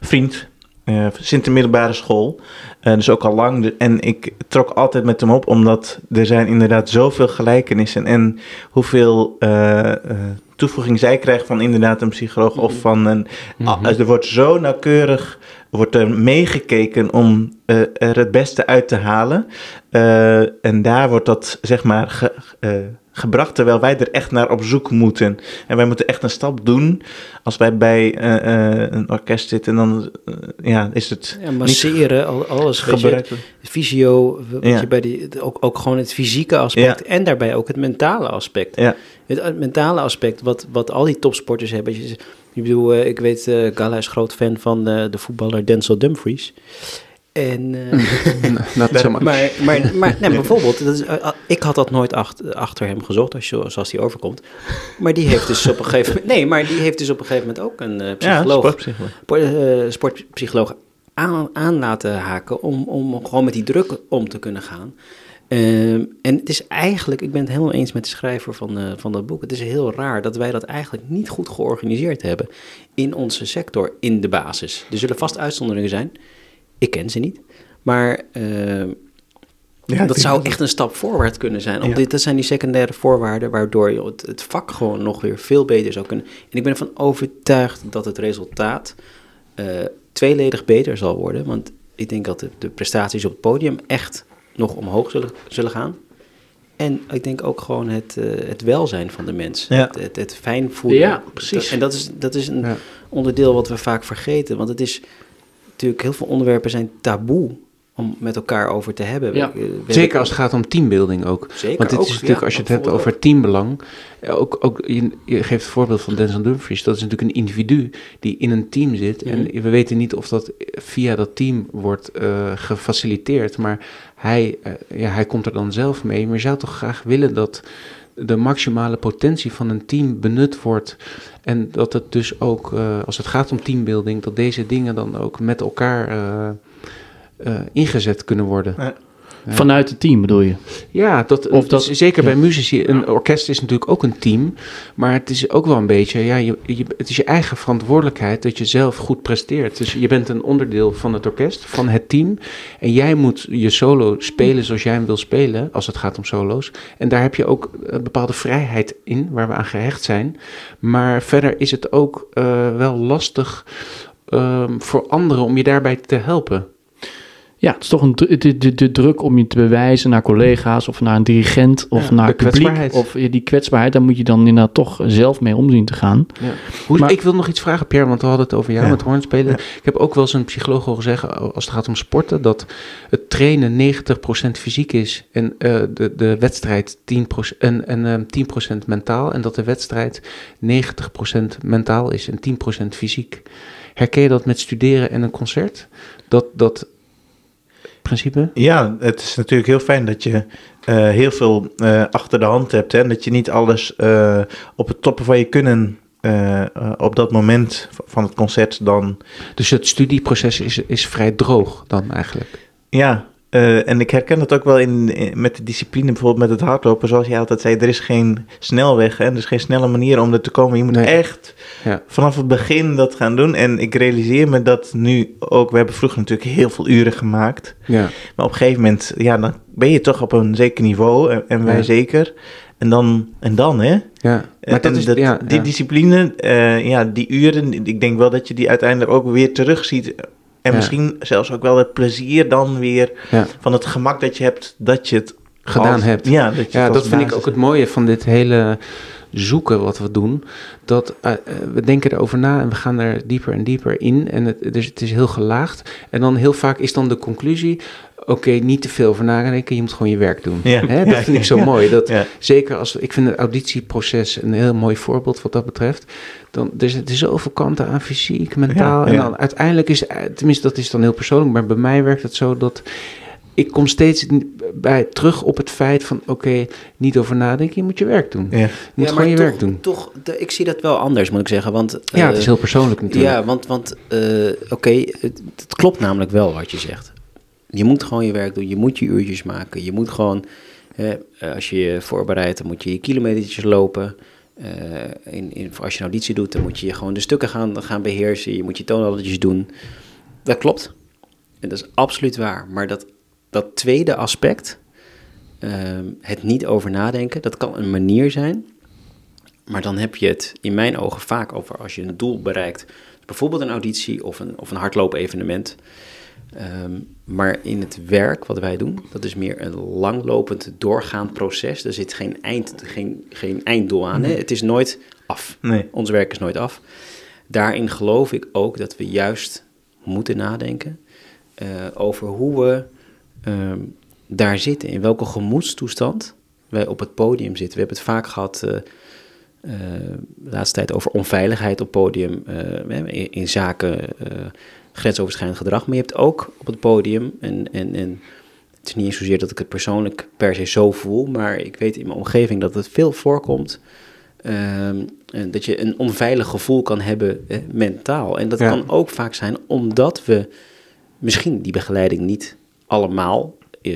vriend. eh sinds de middelbare school. Dus ook al lang. En ik trok altijd met hem op, omdat er zijn inderdaad zoveel gelijkenissen. En hoeveel toevoeging zij krijgt van inderdaad een psycholoog of van een... Ah, er wordt zo nauwkeurig wordt er meegekeken om eh, er het beste uit te halen. Eh, en daar wordt dat, zeg maar, ge- eh, gebracht terwijl wij er echt naar op zoek moeten. En wij moeten echt een stap doen. Als wij bij eh, eh, een orkest zitten, dan eh, ja, is het Ja, masseren, al, alles. Ja. je bij die, ook, ook gewoon het fysieke aspect en daarbij ook het mentale aspect. Ja. Het, het mentale aspect, wat, wat al die topsporters hebben. Je, ik bedoel, ik weet, Gala is groot fan van de voetballer Denzel Dumfries. En, eh, so much. maar, maar, maar nee, bijvoorbeeld, dat is, eh, ah, ik had dat nooit achter, achter hem gezocht, als je, zoals hij overkomt. Maar die heeft dus op een gegeven moment, nee, maar die heeft dus op een gegeven moment ook een eh, Ja, psycholoog sportpsycholoog. po- eh, sportpsycholoog aan, aan laten haken om, om gewoon met die druk om te kunnen gaan. Ehm, en het is eigenlijk, ik ben het helemaal eens met de schrijver van, eh, van dat boek. Het is heel raar dat wij dat eigenlijk niet goed georganiseerd hebben in onze sector in de basis. Er zullen vast uitzonderingen zijn. Ik ken ze niet. Maar ehm, Ja, dat zou echt een stap voorwaarts kunnen zijn. Om Ja. dit, dat zijn die secundaire voorwaarden waardoor je het, het vak gewoon nog weer veel beter zou kunnen. En ik ben ervan overtuigd dat het resultaat eh, tweeledig beter zal worden. Want ik denk dat de, de prestaties op het podium echt nog omhoog zullen, zullen gaan. En ik denk ook gewoon het, eh, het welzijn van de mens. Ja. Het, het, het fijn voelen. Ja, precies. Dat- en dat is, dat is een Ja. onderdeel wat we vaak vergeten. Want het is natuurlijk, heel veel onderwerpen zijn taboe om met elkaar over te hebben. Ja. We- we Zeker hebben- als het gaat om teambuilding ook. Zeker Want dit ook, is natuurlijk, ja, als je het hebt over teambelang, eh, ook, ook, je, je geeft het voorbeeld van Denzel Dumfries, dat is natuurlijk een individu die in een team zit. Mhm. En we weten niet of dat via dat team wordt eh, gefaciliteerd, maar hij, eh, ja, hij komt er dan zelf mee. Maar je zou toch graag willen dat de maximale potentie van een team benut wordt. En dat het dus ook, eh, als het gaat om teambuilding, dat deze dingen dan ook met elkaar eh, eh, ingezet kunnen worden. Vanuit het team bedoel je? Ja, dat, Of dat- dat, zeker bij muzici. Een orkest is natuurlijk ook een team. Maar het is ook wel een beetje, ja, je, je, het is je eigen verantwoordelijkheid dat je zelf goed presteert. Dus je bent een onderdeel van het orkest, van het team. En jij moet je solo spelen zoals jij hem wil spelen, als het gaat om solo's. En daar heb je ook een bepaalde vrijheid in, waar we aan gehecht zijn. Maar verder is het ook eh, wel lastig ehm, voor anderen om je daarbij te helpen. Ja, het is toch een, de, de, de druk om je te bewijzen naar collega's of naar een dirigent of Ja, naar de publiek. Of die kwetsbaarheid, daar moet je dan inderdaad toch zelf mee om zien te gaan. Ja. Hoe, Maar- ik wil nog iets vragen, Pierre, want we hadden het over jou Ja. met hoornspelen. Ik heb ook wel eens een psycholoog horen zeggen, als het gaat om sporten, dat het trainen 90% fysiek is en eh, de, de wedstrijd 10%, en, en, ehm, 10% mentaal. En dat de wedstrijd 90% mentaal is en 10% fysiek. Herken je dat met studeren en een concert? Dat, dat principe? Ja, het is natuurlijk heel fijn dat je eh, heel veel eh, achter de hand hebt. Hè? En dat je niet alles eh, op het toppen van je kunnen op dat moment van het concert dan... Dus het studieproces is, is vrij droog dan eigenlijk. Ja, eh, en ik herken dat ook wel in, in- met de discipline, bijvoorbeeld met het hardlopen. Zoals jij altijd zei, er is geen snelweg, hè? er is geen snelle manier om er te komen. Je moet Nee. echt Ja. vanaf het begin dat gaan doen. En ik realiseer me dat nu ook, we hebben vroeger natuurlijk heel veel uren gemaakt. Ja. Maar op een gegeven moment, ja, dan ben je toch op een zeker niveau. En, en wij Ja. zeker. En dan, en dan, hè? Ja, maar dat En is, dat- ja, die ja. discipline, eh, ja, die uren, ik denk wel dat je die uiteindelijk ook weer terugziet. En misschien zelfs ook wel het plezier dan weer van het gemak dat je hebt, dat je het gedaan als- hebt. Ja, dat, Ja, vind ik ook het mooie van dit hele zoeken wat we doen, dat eh, eh, we denken erover na en we gaan er dieper en dieper in. En het, dus het is heel gelaagd. En dan heel vaak is dan de conclusie, oké, niet te veel over nadenken, je moet gewoon je werk doen. Ja. Hè, dat vind ik zo mooi. Dat, Ja. Zeker als, ik vind het auditieproces een heel mooi voorbeeld wat dat betreft. Dan, er zitten zoveel kanten aan fysiek, mentaal. Ja, en dan uiteindelijk is, eh, tenminste dat is dan heel persoonlijk, maar bij mij werkt het zo dat ik kom steeds bij, terug op het feit van, oké, niet over nadenken, je moet je werk doen. Ja. Je moet gewoon je toch, werk doen. Toch, de- ik zie dat wel anders, moet ik zeggen. Want, Ja, het eh, is heel persoonlijk natuurlijk. Ja, want, want eh, oké, het, het klopt namelijk wel wat je zegt. Je moet gewoon je werk doen, je moet je uurtjes maken. Je moet gewoon, eh, als je je voorbereidt, dan moet je je kilometertjes lopen. Eh, in, in, als je een auditie doet, dan moet je gewoon de stukken gaan, gaan beheersen. Je moet je toonladdertjes doen. Dat klopt. En dat is absoluut waar. Maar dat, dat tweede aspect, ehm, het niet over nadenken, dat kan een manier zijn. Maar dan heb je het in mijn ogen vaak over als je een doel bereikt. Bijvoorbeeld een auditie of een, of een hardloop-evenement. Ehm, maar in het werk wat wij doen, dat is meer een langlopend doorgaand proces. Er zit geen, eind, geen, geen einddoel aan. Hè? Het is nooit af. Nee. Ons werk is nooit af. Daarin geloof ik ook dat we juist moeten nadenken eh, over hoe we ehm, daar zitten. In welke gemoedstoestand wij op het podium zitten. We hebben het vaak gehad eh, eh, de laatste tijd over onveiligheid op podium in, in zaken grensoverschrijdend gedrag. Maar je hebt ook op het podium, en, en, en het is niet eens zozeer dat ik het persoonlijk per se zo voel, maar ik weet in mijn omgeving dat het veel voorkomt. en dat je een onveilig gevoel kan hebben eh, mentaal. En dat Ja. kan ook vaak zijn omdat we misschien die begeleiding niet allemaal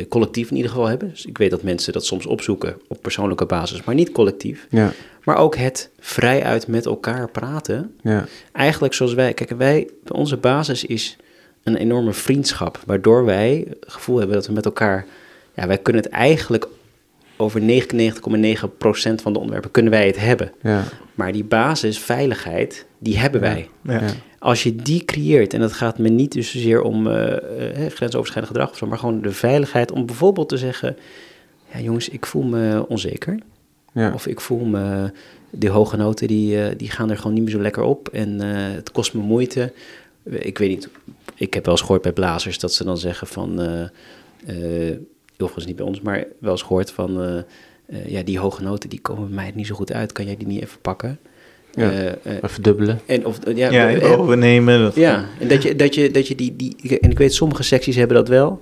collectief in ieder geval hebben. Dus ik weet dat mensen dat soms opzoeken op persoonlijke basis, maar niet collectief. Ja, Maar ook het vrijuit met elkaar praten. ja, Eigenlijk zoals wij, kijk, wij, onze basis is een enorme vriendschap, waardoor wij het gevoel hebben dat we met elkaar, ja, wij kunnen het eigenlijk over 99,9% van de onderwerpen kunnen wij het hebben. ja, Maar die basis, veiligheid, die hebben wij. Ja. ja. Als je die creëert, en dat gaat me niet dus zozeer om eh, eh, grensoverschrijdend gedrag of zo, maar gewoon de veiligheid om bijvoorbeeld te zeggen, ja jongens, ik voel me onzeker. ja. Of ik voel me, die hoge noten die, eh, die gaan er gewoon niet meer zo lekker op en eh, het kost me moeite. Ik weet niet, ik heb wel eens gehoord bij blazers dat ze dan zeggen van, eh eh, overigens niet bij ons, maar wel eens gehoord van, eh, eh, ja die hoge noten die komen bij mij niet zo goed uit, kan jij die niet even pakken? Ja. Eh, eh, Even dubbelen. en of, ja, Ja, overnemen. Dat, ja, en dat je, dat je, dat je die, die, en ik weet sommige secties hebben dat wel.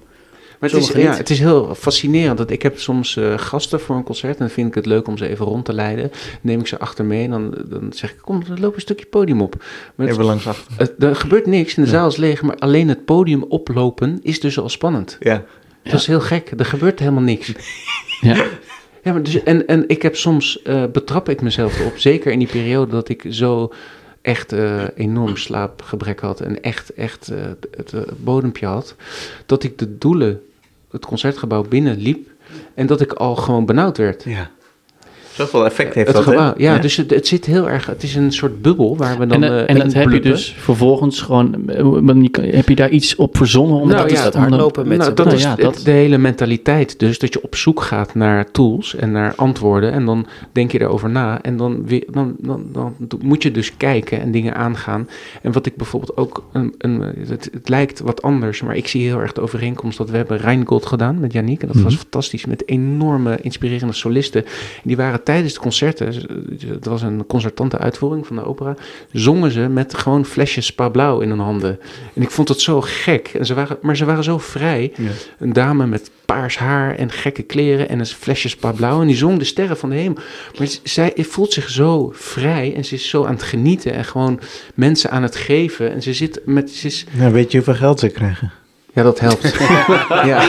Maar het is, ja, het is heel fascinerend. Dat ik heb soms eh, gasten voor een concert en dan vind ik het leuk om ze even rond te leiden. Dan neem ik ze achter me en dan, dan zeg ik, kom, loop een stukje podium op. Maar het- Even langs achter. het- er gebeurt niks, en de zaal is leeg, maar alleen het podium oplopen is dus al spannend. Ja. Dat is heel gek, er gebeurt helemaal niks. Ja. Ja, maar dus, en, en ik heb soms, eh, betrap ik mezelf erop, zeker in die periode dat ik zo echt eh, enorm slaapgebrek had en echt, echt eh, het bodempje had, dat ik de doelen, het concertgebouw binnenliep en dat ik al gewoon benauwd werd. ja. Zoveel effect heeft het dat, gebouw, ja, dus het, het zit heel erg, het is een soort bubbel waar we dan en eh, en dat heb je dus vervolgens gewoon... eh, Heb je daar iets op verzonnen? Om Nou dat ja, is dat om dan- hardlopen met nou, dat Nou is ja, het- dat- de hele mentaliteit. Dus dat je op zoek gaat naar tools en naar antwoorden. En dan denk je erover na. En dan, weer, dan, dan, moet je dus kijken en dingen aangaan. En wat ik bijvoorbeeld ook... Een, een, het, het lijkt wat anders, maar ik zie heel erg de overeenkomst... dat we hebben Rheingold gedaan met Yannick. En dat was Mhm. fantastisch met enorme inspirerende solisten. Die waren tijdens de concerten... Het was een concertante uitvoering van de opera. Zongen ze met gewoon flesjes Spa Blauw in hun handen. En ik vond het zo gek. En ze waren, maar ze waren zo vrij. Ja. Een dame met paars haar en gekke kleren en een flesje Spa Blauw. En die zong de sterren van de hemel. Maar zij voelt zich zo vrij en ze is zo aan het genieten. En gewoon mensen aan het geven. En ze zit met... Ze is, Nou, weet je hoeveel geld ze krijgen? Ja, dat helpt. ja.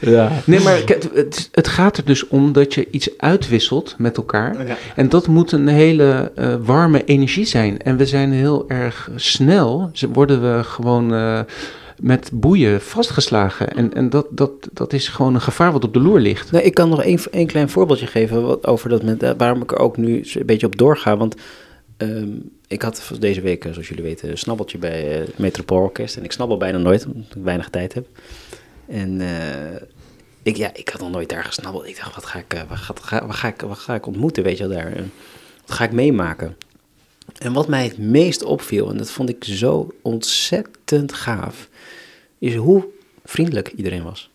Ja. Nee, maar het, het gaat er dus om dat je iets uitwisselt met elkaar. Ja. En dat moet een hele eh, warme energie zijn. En we zijn heel erg snel, worden we gewoon eh, met boeien vastgeslagen. En, en dat, dat, dat is gewoon een gevaar wat op de loer ligt. Nee, ik kan nog één, één klein voorbeeldje geven wat, over dat met, eh, waarom ik er ook nu een beetje op doorga. Want ehm, ik had deze week, eh, zoals jullie weten, een snabbeltje bij eh, het Metropoolorkest. En ik snabbel bijna nooit, omdat ik weinig tijd heb. En eh, ik, ja, ik had nog nooit daar gesnabbeld. Ik dacht, wat ga ik, wat ga, ga- ik, wat ga ik ontmoeten, weet je wel, daar? Wat ga ik meemaken? En wat mij het meest opviel, en dat vond ik zo ontzettend gaaf, is hoe vriendelijk iedereen was.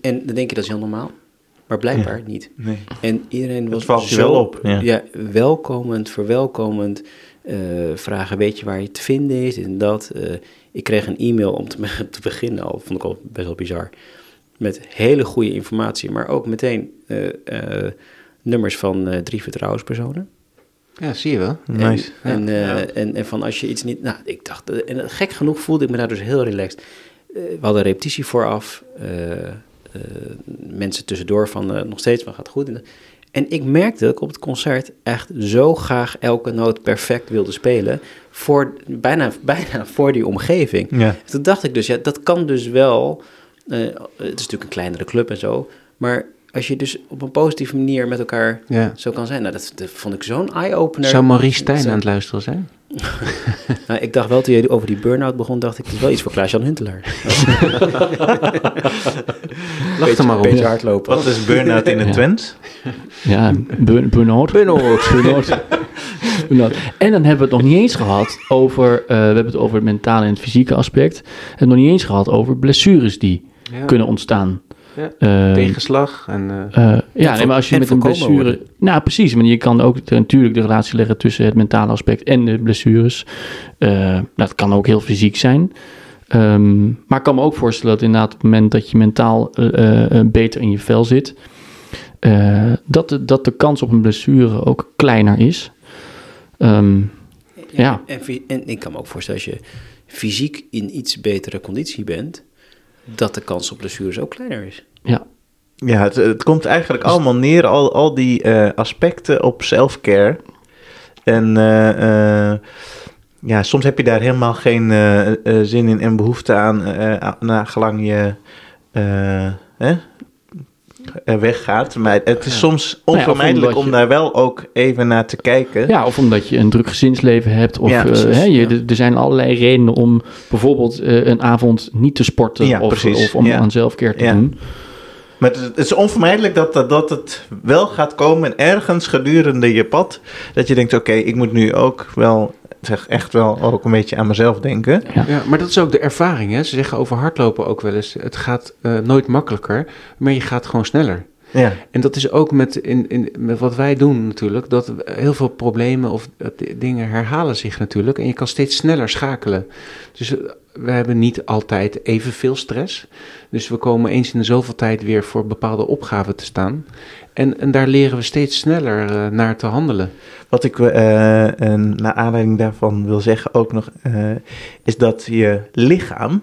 En dan denk je, dat is heel normaal. Maar blijkbaar niet. Nee. En iedereen was valt zo, wel op, ja. welkomend, verwelkomend. eh, vragen, weet je waar je te vinden is, en dat. Eh, ik kreeg een e-mail om te, te beginnen al, vond ik al best wel bizar. Met hele goede informatie, maar ook meteen eh, eh, nummers van eh, drie vertrouwenspersonen. Ja, zie je wel. Nice. En, en, Ja. eh, en, en van als je iets niet... Nou, ik dacht... En gek genoeg voelde ik me daar dus heel relaxed. Eh, we hadden repetitie vooraf. Mensen tussendoor van eh, nog steeds, maar gaat goed. En, ik merkte dat ik op het concert echt zo graag elke noot perfect wilde spelen. Voor, bijna, bijna voor die omgeving. Ja. Toen dacht ik dus, ja, dat kan dus wel. eh, het is natuurlijk een kleinere club en zo. Maar als je dus op een positieve manier met elkaar Ja. zo kan zijn. Nou, dat, dat vond ik zo'n eye-opener. Zou Maurice Stijn aan het luisteren zijn? nou, ik dacht wel, toen je over die burn-out begon, dacht ik, het is wel iets voor Klaas-Jan Huntelaar. Lach er maar op. Beetje hardlopen. Wat is burn-out in het Ja. Twents? Ja, burn- burn-out. Burn-out. Burn-out. Burn-out. En dan hebben we het nog niet eens gehad over, eh, we hebben het over het mentale en het fysieke aspect. We hebben het nog niet eens gehad over blessures die Ja. kunnen ontstaan. Ja. Eh, Tegenslag en... eh, eh, ja, nee, maar als je met een blessure... worden. Nou, precies. Maar je kan ook de- natuurlijk de relatie leggen tussen het mentale aspect en de blessures. Eh, dat kan ook heel fysiek zijn. Ehm, maar ik kan me ook voorstellen dat inderdaad op het moment dat je mentaal eh, eh, beter in je vel zit... eh, dat, de, dat de kans op een blessure ook kleiner is. Ehm, Ja. En, ik kan me ook voorstellen, als je fysiek in iets betere conditie bent, dat de kans op blessures ook kleiner is. ja, Ja, het, het komt eigenlijk allemaal neer, al, al die eh, aspecten op self-care. En eh, eh, ja, soms heb je daar helemaal geen eh, eh, zin in en behoefte aan, eh na gelang je eh, eh, weggaat. Maar het is Ja. soms Nou ja, onvermijdelijk om je- daar wel ook even naar te kijken. ja, of omdat je een druk gezinsleven hebt. Of Ja, eh, hè, je, er- zijn allerlei redenen om bijvoorbeeld eh, een avond niet te sporten. Of, of om aan zelfcare te Ja. doen. Maar het, is onvermijdelijk dat, dat, dat het wel gaat komen ergens gedurende je pad. Dat je denkt, oké, ik moet nu ook wel, zeg echt wel ook een beetje aan mezelf denken. Ja. Ja, maar dat is ook de ervaring. Hè? Ze zeggen over hardlopen ook wel eens: het gaat eh, nooit makkelijker, maar je gaat gewoon sneller. Ja, En dat is ook met, in, in, met wat wij doen natuurlijk, dat heel veel problemen of eh, dingen herhalen zich natuurlijk. En je kan steeds sneller schakelen. Dus eh, we hebben niet altijd evenveel stress. Dus we komen eens in de zoveel tijd weer voor bepaalde opgaven te staan. En, en daar leren we steeds sneller eh, naar te handelen. wat ik en naar aanleiding daarvan wil zeggen ook nog, eh, is dat je lichaam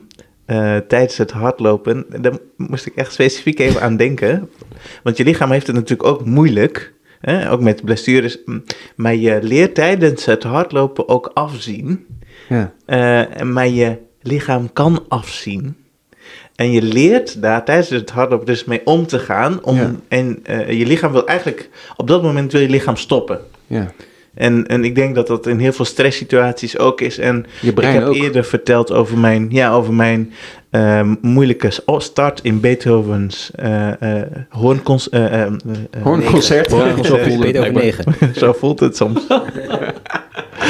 tijdens het hardlopen, daar moest ik echt specifiek even aan denken. Want je lichaam heeft het natuurlijk ook moeilijk, hè, ook met blessures. m, Maar je leert tijdens het hardlopen ook afzien. Ja, maar je lichaam kan afzien. En je leert daar tijdens het hardlopen dus mee om te gaan. Om, Ja. En eh, je lichaam wil eigenlijk, op dat moment wil je lichaam stoppen. ja. En, en ik denk dat dat in heel veel stresssituaties ook is. En Je brein ik heb ook. eerder verteld over mijn, ja, over mijn eh, moeilijke start in Beethovens eh, eh, hoorncons- eh, eh, eh, eh, Hoornconcert. Hoornconcert. Zo voelt het soms.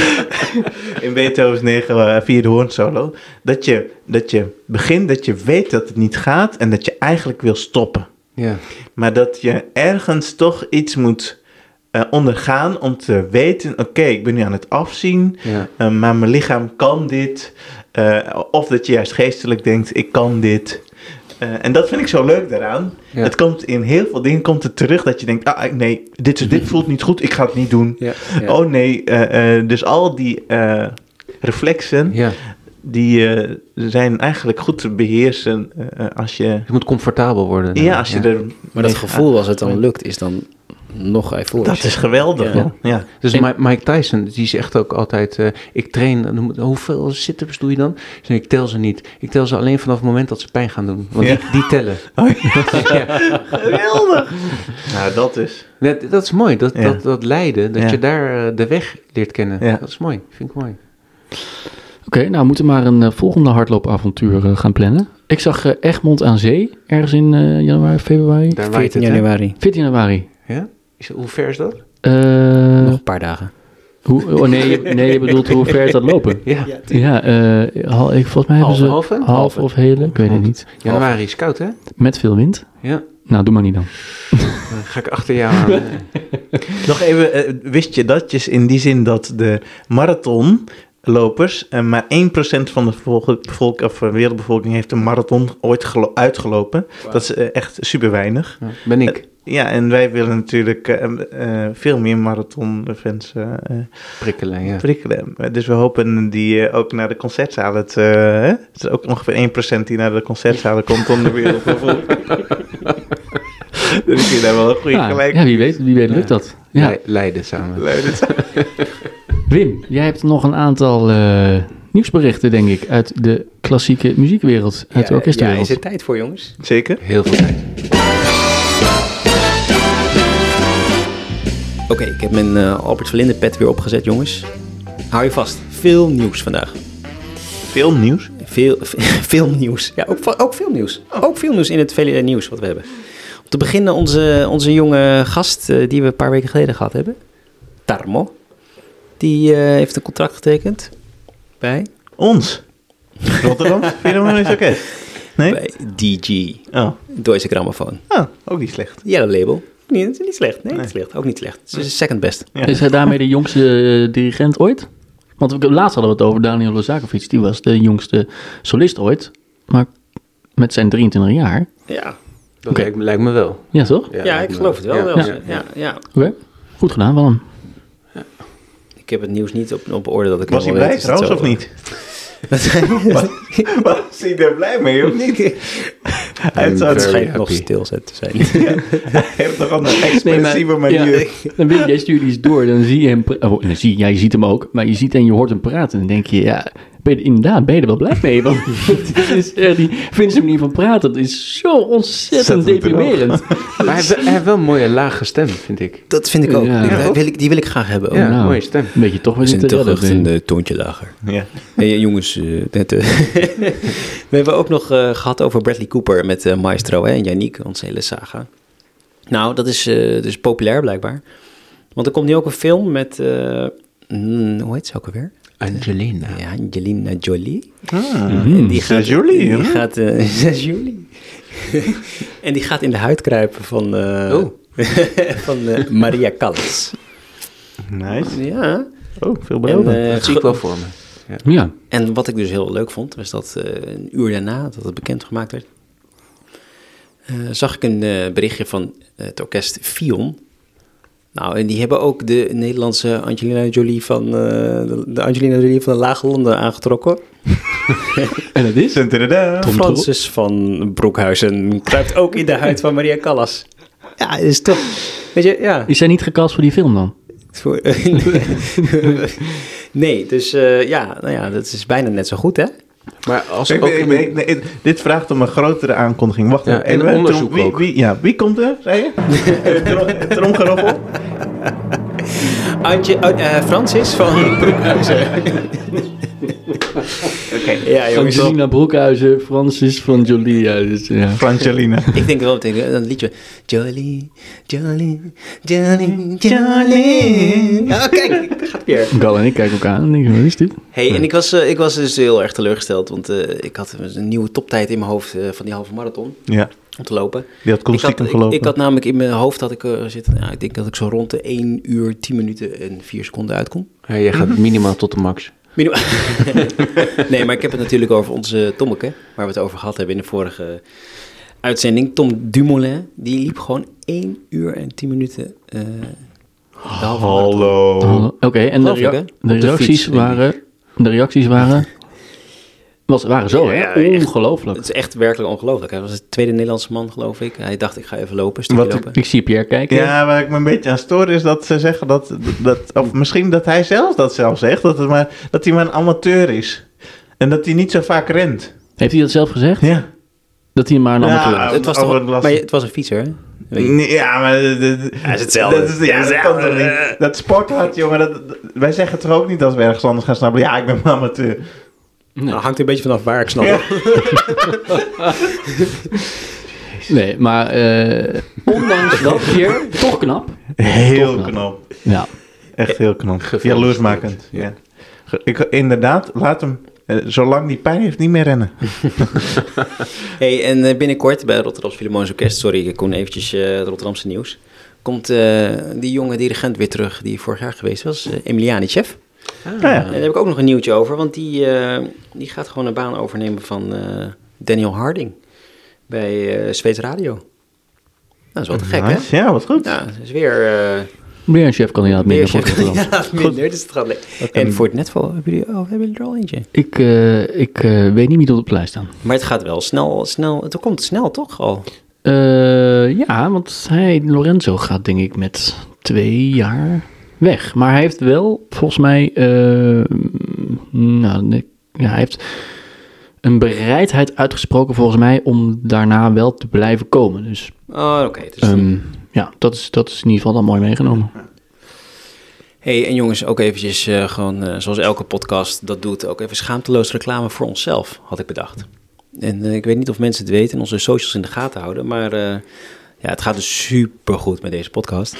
In Beethoven's 9 vierde hoornsolo. Dat je, dat je begint, dat je weet dat het niet gaat en dat je eigenlijk wil stoppen. Ja, Maar dat je ergens toch iets moet eh, ondergaan om te weten... oké, ik ben nu aan het afzien, ja. eh, maar mijn lichaam kan dit. Eh, of dat je juist geestelijk denkt, ik kan dit. Eh, en dat vind ik zo leuk daaraan. Ja. Het komt in heel veel dingen komt het terug dat je denkt... ah, nee, dit, dit voelt niet goed, ik ga het niet doen. Ja, ja. Oh nee, eh, eh, dus al die eh, reflexen, ja. die eh, zijn eigenlijk goed te beheersen eh, eh, als je... Je moet comfortabel worden. Ja, als je er... Maar dat gevoel, als het dan lukt, is dan nog euforisch. Dat is geweldig. Ja. Dus En- Mike Tyson, die zegt ook altijd, eh, ik train, hoeveel sit-ups doe je dan? Ik tel ze niet. Ik tel ze alleen vanaf het moment dat ze pijn gaan doen. Want Ja. die, die tellen. Oh, ja. Geweldig. nou, dat is... dat, dat is mooi, dat, Ja. dat, dat lijden, dat Ja. je daar eh, de weg leert kennen. Ja. Dat is mooi, vind ik mooi. Oké, nou we moeten maar een eh, volgende hardloopavontuur gaan plannen. Ik zag Egmond aan Zee ergens in eh, januari, februari. Daar waait 14 het, hè? januari. 14 januari. Ja? Is, hoe ver is dat? Eh, Nog een paar dagen. hoe, oh nee, je, nee, je bedoelt hoe ver is dat lopen? Ja. Ja, eh, hal- ik, volgens mij hebben ze Halve, halve? half Halve. of hele, ik weet het niet. Januari is koud, hè? Met veel wind. Ja. Nou, doe maar niet dan. Dan ga ik achter jou aan. Nog even, eh, wist je dat je in die zin dat de marathonlopers, eh, maar 1% van de bevolk, of, wereldbevolking heeft een marathon ooit gelo- uitgelopen. Dat is echt super weinig. Ja, ben ik. Ja, en wij willen natuurlijk eh, eh, veel meer marathonfans eh Prikkelen, ja. prikkelen. Dus we hopen die ook naar de concertzalen te... eh, hè? Het is ook ongeveer 1% die naar de concertzalen komt om de wereldbevolking. dus ik vind daar wel een goede Ja, gelijk. ja, wie weet, wie weet lukt dat. Ja. Le- Leiden samen. Wim, jij hebt nog een aantal eh, nieuwsberichten, denk ik, uit de klassieke muziekwereld, uit de ja, orkestwereld. is er tijd voor, jongens? Zeker. Heel veel tijd. Oké, ik heb mijn eh, Albert Verlinde pet weer opgezet, jongens. Hou je vast. Veel nieuws vandaag. Veel nieuws. Veel, veel nieuws. Ja, ook, ook veel nieuws. Ook veel nieuws in het vele nieuws wat we hebben. Om te beginnen onze, onze jonge gast eh, die we een paar weken geleden gehad hebben. Tarmo. Die eh, heeft een contract getekend bij, Ons. Rotterdam. Philharmonisch Orkest. Nee? bij DG. Oh. Deutsche Grammophon. oh, ook niet slecht. Ja, dat label. Niet, niet slecht. Nee, Nee. niet slecht. Ook niet slecht. Het is second best. Ja. Is hij daarmee de jongste eh, dirigent ooit? Want we, laatst hadden we het over Daniel Lozakovic. Die was de jongste solist ooit. Maar met zijn 23 jaar. Ja, Dat Oké. lijkt, me- lijkt me wel. Ja, toch? ja, ik geloof het wel. Ja, wel. ja, Ja, Oké, goed gedaan, Willem. Ik heb het nieuws niet op, op orde dat ik Was hij blij trouwens of niet? Was hij er blij mee of niet? Hij zou Het schijnt nog stilzet te zijn. Hij heeft toch een expressieve Nee, maar- manier. ja, dan Wim, jij stuurt iets door, dan zie je hem... Oh, zie, ja, je ziet hem ook, maar je ziet en je hoort hem praten. En dan denk je, ja, inderdaad, ben je er wel blij mee? Want het is, echt die Vincent manier van praten, dat is zo ontzettend deprimerend. Maar hij heeft, hij heeft wel een mooie lage stem, vind ik. Dat vind ik ook. Ja. Die, Ja, wil ik, die wil ik graag hebben. ook. Ja, nou. mooie stem. Weet je toch We weer zijn niet te redden. een eh, toontje lager. Ja. Hey, jongens, eh, net, eh, we hebben ook nog eh, gehad over Bradley Cooper met eh, Maestro hè, en Yannick, onze hele saga. Nou, dat is, eh, dus populair blijkbaar. Want er komt nu ook een film met, eh, mm, hoe heet ze ook alweer? Angelina. Ja, Angelina Jolie. Ah, En die gaat, Jolie, die hè? gaat, eh, 6 juli. en die gaat in de huid kruipen van, eh, Oh. van eh, Maria Callas. Nice. Ja. Oh, veel eh, Dat zie ik wel voor me. Ja, En wat ik dus heel leuk vond, was dat eh, een uur daarna dat het bekendgemaakt werd, eh, zag ik een berichtje van het orkest Fion. Nou, en die hebben ook de Nederlandse Angelina Jolie van, eh, de, Angelina Jolie van de Lage Landen aangetrokken. en dat is... Tom Francis van Broekhuizen kruipt ook in de huid van Maria Callas. Ja, dat is toch, weet je, ja. Is hij niet gecast voor die film dan? Nee, dus eh, ja, nou ja, dat is bijna net zo goed, hè? Maar als Ik ook ik ik- nee, dit vraagt om een grotere aankondiging. Wacht Ja, even. en Eh, onderzoek wie, ook. Wie, ja, wie komt er, zei je? Trom- Tromgeroffel? Antje, oh, eh, Francis van Broekhuizen. Ja, jongens. Angelina Broekhuizen, Francis van Jolie. Ja, dus, ja. Francelina. Ik denk wel meteen een liedje. Jolie, Jolie, Jolie, Jolie. Ja, kijk, daar gaat weer. Gal en ik kijken elkaar aan en denken, wat is dit? Hey, en ik was, eh, ik was dus heel erg teleurgesteld, want eh, ik had een nieuwe toptijd in mijn hoofd eh, van die halve marathon Ja, te lopen. die had Ik had, ik, gelopen. ik had namelijk in mijn hoofd had ik, eh, zitten, ja, ik denk dat ik zo rond de 1 uur, 10 minuten en 4 seconden uitkom. Ja, jij gaat minimaal tot de max. Minima- nee, maar ik heb het natuurlijk over onze Tommeke, waar we het over gehad hebben in de vorige uitzending. Tom Dumoulin, die liep gewoon 1 uur en 10 minuten. eh, marathon. Hallo. Oké, en de, rea- de reacties waren... De reacties waren... Was, waren zo, Ja, hè? Ongelooflijk. Het is echt werkelijk ongelooflijk. Hij was de tweede Nederlandse man, geloof ik. Hij dacht, ik ga even lopen, Wat- lopen. Ik zie Pierre kijken. Ja, waar ik me een beetje aan stoor is dat ze zeggen dat, dat of misschien dat hij zelf dat zelf zegt, dat, het maar, dat hij maar een amateur is. En dat hij niet zo vaak rent. Heeft hij dat zelf gezegd? Ja. Dat hij maar een Ja, amateur is? het, was toch, maar het was een fietser, hè? Weet je. Nee, Ja, maar... de- de- Hij is hetzelfde. Dat, is, ja, dat, kan toch niet. dat sporthart, jongen. Dat, dat- wij zeggen toch ook niet als we ergens anders gaan snappen. Ja, ik ben een amateur. Nou, hangt een beetje vanaf waar ik snap. Ja. Nee, maar eh, ondanks dat hier, toch knap. Heel Toch knap. knap. Ja. Echt heel knap. Jaloersmakend. Ja. Ik, inderdaad, laat hem, eh, zolang die pijn heeft, niet meer rennen. Hey, en eh, binnenkort bij Rotterdams Philharmonisch Orkest, sorry, ik kon eventjes eh, het Rotterdamse nieuws, komt eh, die jonge dirigent weer terug die vorig jaar geweest was, Emilianicev. Ah, Ja, ja. En daar heb ik ook nog een nieuwtje over, want die, eh, die gaat gewoon een baan overnemen van eh, Daniel Harding bij eh Zweeds Radio. Nou, dat is wel te gek, hè? Ja, wat goed. Ja, dat is weer... eh Weer een chefkandidaat minder voor ja, minder, dus het gaat lekker. En voor het netval hebben jullie, oh, hebben jullie er al eentje? Ik, eh, ik eh, weet niet wie er op de lijst staan. Maar het gaat wel snel, snel, het komt snel toch al? Eh, ja, want hij, Lorenzo, gaat denk ik met twee jaar weg. Maar hij heeft wel, volgens mij, eh, nou, nee, ja, hij heeft een bereidheid uitgesproken volgens mij om daarna wel te blijven komen. Dus Oh, oké. dus ehm, ja, dat is, dat is in ieder geval dan mooi meegenomen. Hey, en jongens, ook eventjes uh, gewoon uh, zoals elke podcast dat doet, ook even schaamteloos reclame voor onszelf, had ik bedacht. En uh, ik weet niet of mensen het weten en onze socials in de gaten houden, maar ja, het gaat dus super goed met deze podcast.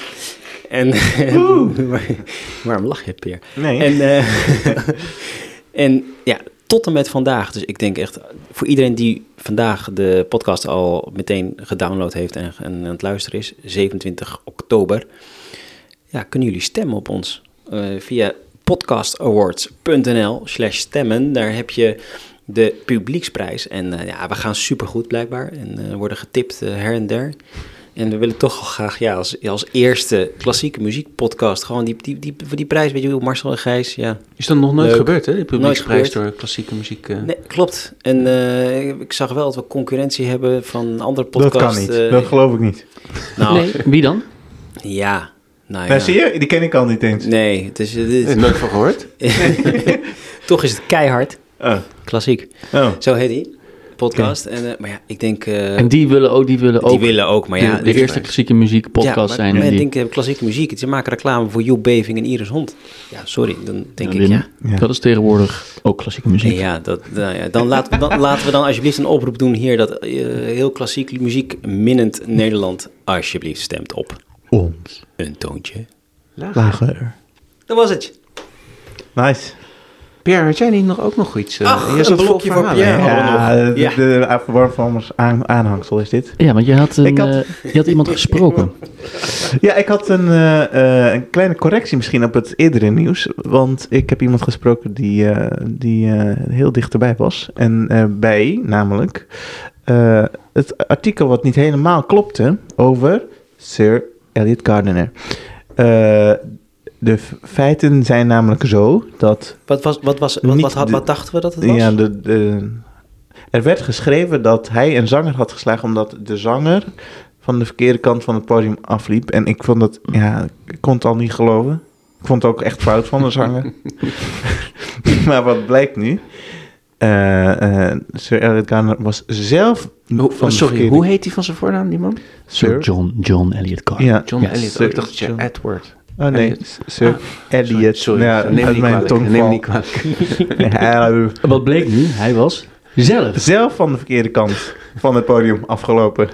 En waar, waarom lach je, Peer? Nee. En, en ja, tot en met vandaag. Dus ik denk echt, voor iedereen die vandaag de podcast al meteen gedownload heeft en, en aan het luisteren is, 27 oktober ja, kunnen jullie stemmen op ons uh, via podcastawards.nl slash stemmen. Daar heb je de publieksprijs. En uh, ja, we gaan supergoed blijkbaar. En uh, worden getipt her en der. En we willen toch al graag ja, als, als eerste klassieke muziekpodcast gewoon die, die, die, voor die prijs, weet je wel, Marcel en Gijs, ja. Is dat nog nooit Leuk. gebeurd, hè? De publieksprijs door klassieke muziek. Uh... Nee, klopt. En uh, ik zag wel dat we concurrentie hebben van andere podcasts. Dat kan niet, uh, dat geloof ik niet. Nou, nee, wie dan? Ja, nou ja. Nou, zie je, die ken ik al niet eens. Nee, het is... Het is... nooit van gehoord. Toch is het keihard. Oh. Klassiek. Oh. Zo heet die podcast. En, uh, maar ja, ik denk... Uh, en die willen ook... Die, willen die ook willen ook, maar ja... De, de eerste klassieke muziek podcast ja, maar, zijn. Maar die... ik denk klassieke muziek. Ze maken reclame voor Joep Beving en Iris Hond. Ja, sorry. Dan denk ja, ik, ja. ja. Dat is tegenwoordig ook klassieke muziek. Ja, dat, nou ja dan, laten we dan, laten we dan alsjeblieft een oproep doen hier... dat uh, heel klassiek muziek minnend Nederland alsjeblieft stemt op... Ons. Een toontje. Lager. Lager. Dat was het. Nice. Pierre, had jij niet nog ook nog iets? Uh, Ach, een blokje voor Pierre. Ja, de, ja. de, de aan, aanhangsel is dit. Ja, want je had, een, had... Uh, je had iemand gesproken. ja, ik had een, uh, een, kleine correctie misschien op het eerdere nieuws. Want ik heb iemand gesproken die, uh, die heel dichterbij was. En bij, namelijk, het artikel wat niet helemaal klopte over Sir Elliot Gardiner. De feiten zijn namelijk zo dat. Wat, was, wat, was, wat, wat, had, wat dachten we dat het was? Ja, de, de, er werd geschreven dat hij een zanger had geslagen omdat de zanger van de verkeerde kant van het podium afliep. En ik vond dat, ja, ik kon het al niet geloven. Ik vond het ook echt fout van de zanger. maar wat blijkt nu? Uh, uh, Sir Elliot Gardner was zelf. Hoe, van sorry, verkeerde... hoe heet hij van zijn voornaam, die man? Sir John, John Elliot Gardner. Ja, John ja, Elliot. Sir, ik dacht dat je Edward. Oh nee, Elliot. Sir ah, Elliot. Sorry, ja, sorry. neem, niet mijn kwalijk, neem niet kwalijk. Wat bleek nu? Hij was zelf. Zelf van de verkeerde kant van het podium afgelopen.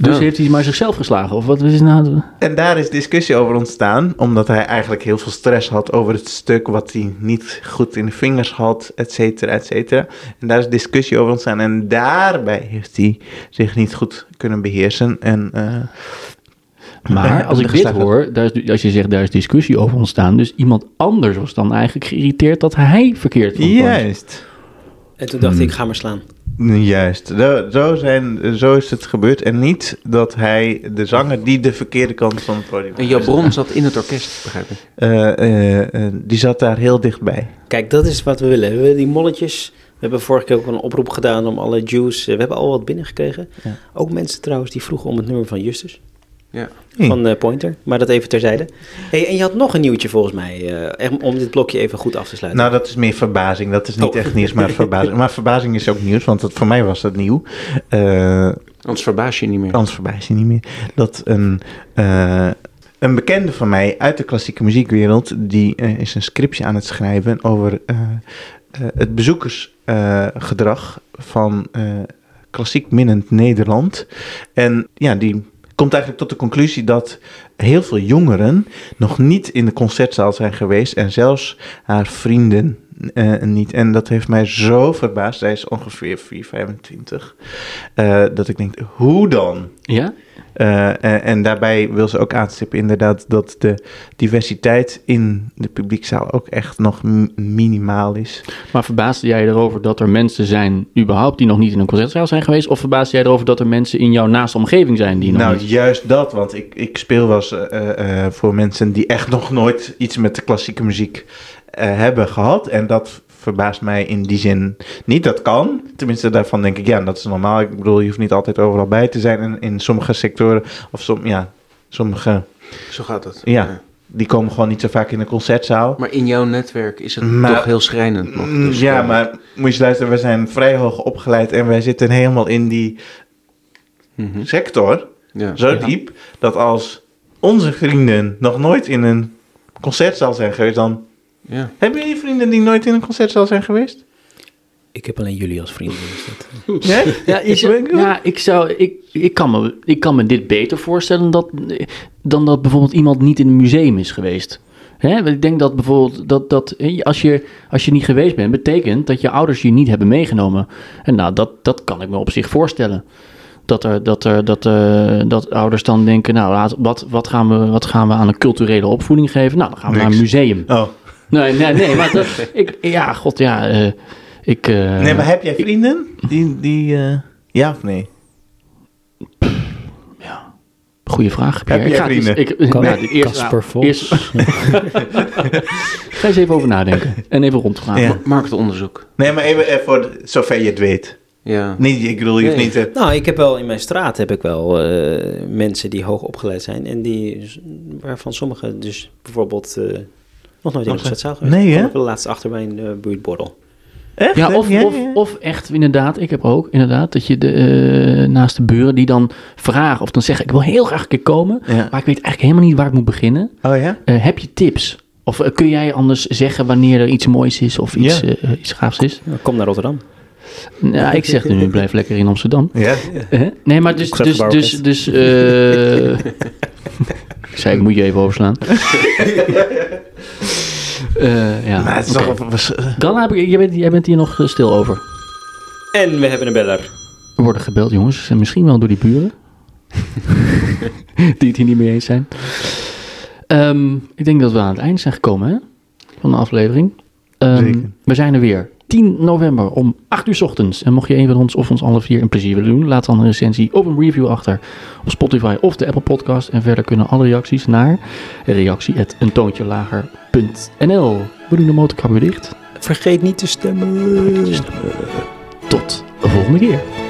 Dus ja. heeft hij maar zichzelf geslagen? Of wat is nou? En daar is discussie over ontstaan, omdat hij eigenlijk heel veel stress had over het stuk wat hij niet goed in de vingers had, et cetera, et cetera. En daar is discussie over ontstaan. En daarbij heeft hij zich niet goed kunnen beheersen. En, uh, maar als ik dit hoor, daar is, als je zegt daar is discussie over ontstaan, dus iemand anders was dan eigenlijk geïrriteerd dat hij verkeerd vond. Juist. En toen dacht hmm. ik, ga maar slaan. Juist, zo, zijn, zo is het gebeurd. En niet dat hij, de zanger, die de verkeerde kant van het podium En jouw bron zat in het orkest, begrijp ik? Uh, uh, uh, die zat daar heel dichtbij. Kijk, dat is wat we willen. We willen die molletjes. We hebben vorige keer ook een oproep gedaan om alle Jews. We hebben al wat binnengekregen. Ja. Ook mensen trouwens die vroegen om het nummer van Justus. Ja. Van uh, Pointer, maar dat even terzijde. Hey, en je had nog een nieuwtje volgens mij, uh, om dit blokje even goed af te sluiten. Nou, dat is meer verbazing. Dat is niet oh. echt nieuws, maar verbazing. Maar verbazing is ook nieuws, want dat, voor mij was dat nieuw. Uh, anders verbaas je niet meer. Anders verbaas je niet meer. Dat een, een bekende van mij uit de klassieke muziekwereld, die is een scriptje aan het schrijven over het bezoekers eh, gedrag van eh, klassiek minnend Nederland. En ja, die komt eigenlijk tot de conclusie dat heel veel jongeren nog niet in de concertzaal zijn geweest en zelfs haar vrienden eh, niet. En dat heeft mij zo verbaasd. Zij is ongeveer 4, 25. eh, dat ik denk, hoe dan? Ja? Eh, en, en daarbij wil ze ook aanstippen inderdaad dat de diversiteit in de publiekzaal ook echt nog minimaal is. Maar verbaasde jij erover dat er mensen zijn, überhaupt, die nog niet in een concertzaal zijn geweest? Of verbaasde jij erover dat er mensen in jouw naaste omgeving zijn die nog nou, niet... juist dat, want ik, ik speel wel eens eh, eh, voor mensen die echt nog nooit iets met de klassieke muziek hebben gehad. En dat verbaast mij in die zin niet. Dat kan. Tenminste, daarvan denk ik, ja, dat is normaal. Ik bedoel, je hoeft niet altijd overal bij te zijn. En in sommige sectoren, of som, ja, sommige, Zo gaat het. ja, die komen gewoon niet zo vaak in de concertzaal. Maar in jouw netwerk is het Maar- toch heel schrijnend nog. Mm, Dus, ja, maar moet je luisteren, we zijn vrij hoog opgeleid en wij zitten helemaal in die mhm, sector, ja. zo Ja. diep, dat als onze vrienden nog nooit in een concertzaal zijn geweest, dan... Ja. Hebben jullie vrienden die nooit in een concertzaal zijn geweest? Ik heb alleen jullie als vrienden. Dus dat, Nee? Ja, is, ja ik, zou, ik, ik, kan me, ik kan me dit beter voorstellen dat, dan dat bijvoorbeeld iemand niet in een museum is geweest. Hè? want Ik denk dat bijvoorbeeld dat, dat hè, als, je, als je niet geweest bent, betekent dat je ouders je niet hebben meegenomen. En nou, dat, dat kan ik me op zich voorstellen. Dat, er, dat, er, dat, eh, dat ouders dan denken, nou, wat, wat, gaan we, wat gaan we aan een culturele opvoeding geven? Nou, dan gaan we naar een museum. Oh. Nee, nee, nee, maar dat, ik, ja, god, ja, eh, ik... eh, Nee, maar heb jij vrienden die... die eh, ja of nee? Goeie vraag. Pierre. Heb Ik jij ga het eens- vrienden? Ik, Ka- nou, eerst, Casper nou, eerst, Ga eens even over nadenken. En even rondgaan. Ja. Marktonderzoek. Nee, maar even voor zover je het weet. Ja. Niet, ik bedoel, je Nee. niet... Nou, ik heb wel in mijn straat heb ik wel eh, mensen die hoog opgeleid zijn. En die, waarvan sommigen dus bijvoorbeeld eh, nog nooit in concertzaal geweest. Nee, hè? Ik wel laatst achter bij een uh, buurtborrel. echt? Ja, of, Ja, of, ja. of echt inderdaad, ik heb ook inderdaad, dat je de, eh, naast de buren die dan vragen of dan zeggen, ik wil heel graag een keer komen, Ja. maar ik weet eigenlijk helemaal niet waar ik moet beginnen. Oh ja? Eh, heb je tips? Of eh, kun jij anders zeggen wanneer er iets moois is of iets, Ja. eh, iets gaafs is? Kom naar Rotterdam. Nou, ik zeg nu, blijf lekker in Amsterdam. Ja. Eh, Nee, maar dus, dus, dus, dus, eh zei, ik moet je even overslaan. Eh, ja, Maar het is oké. toch... wel- was- eh, Galla, heb ik- jij bent, jij bent hier nog eh, stil over. En we hebben een beller. We worden gebeld, jongens. En misschien wel door die buren. die het hier niet mee eens zijn. Ehm, ik denk dat we aan het eind zijn gekomen hè? van de aflevering. Ehm, Zeker. we zijn er weer. 10 november om 8 uur 's ochtends. En mocht je een van ons of ons alle vier een plezier willen doen, laat dan een recensie of een review achter op Spotify of de Apple Podcast. En verder kunnen alle reacties naar reactie.eentoonтjelager.nl. We doen de motorkap weer dicht. Vergeet niet te stemmen. Tot de volgende keer.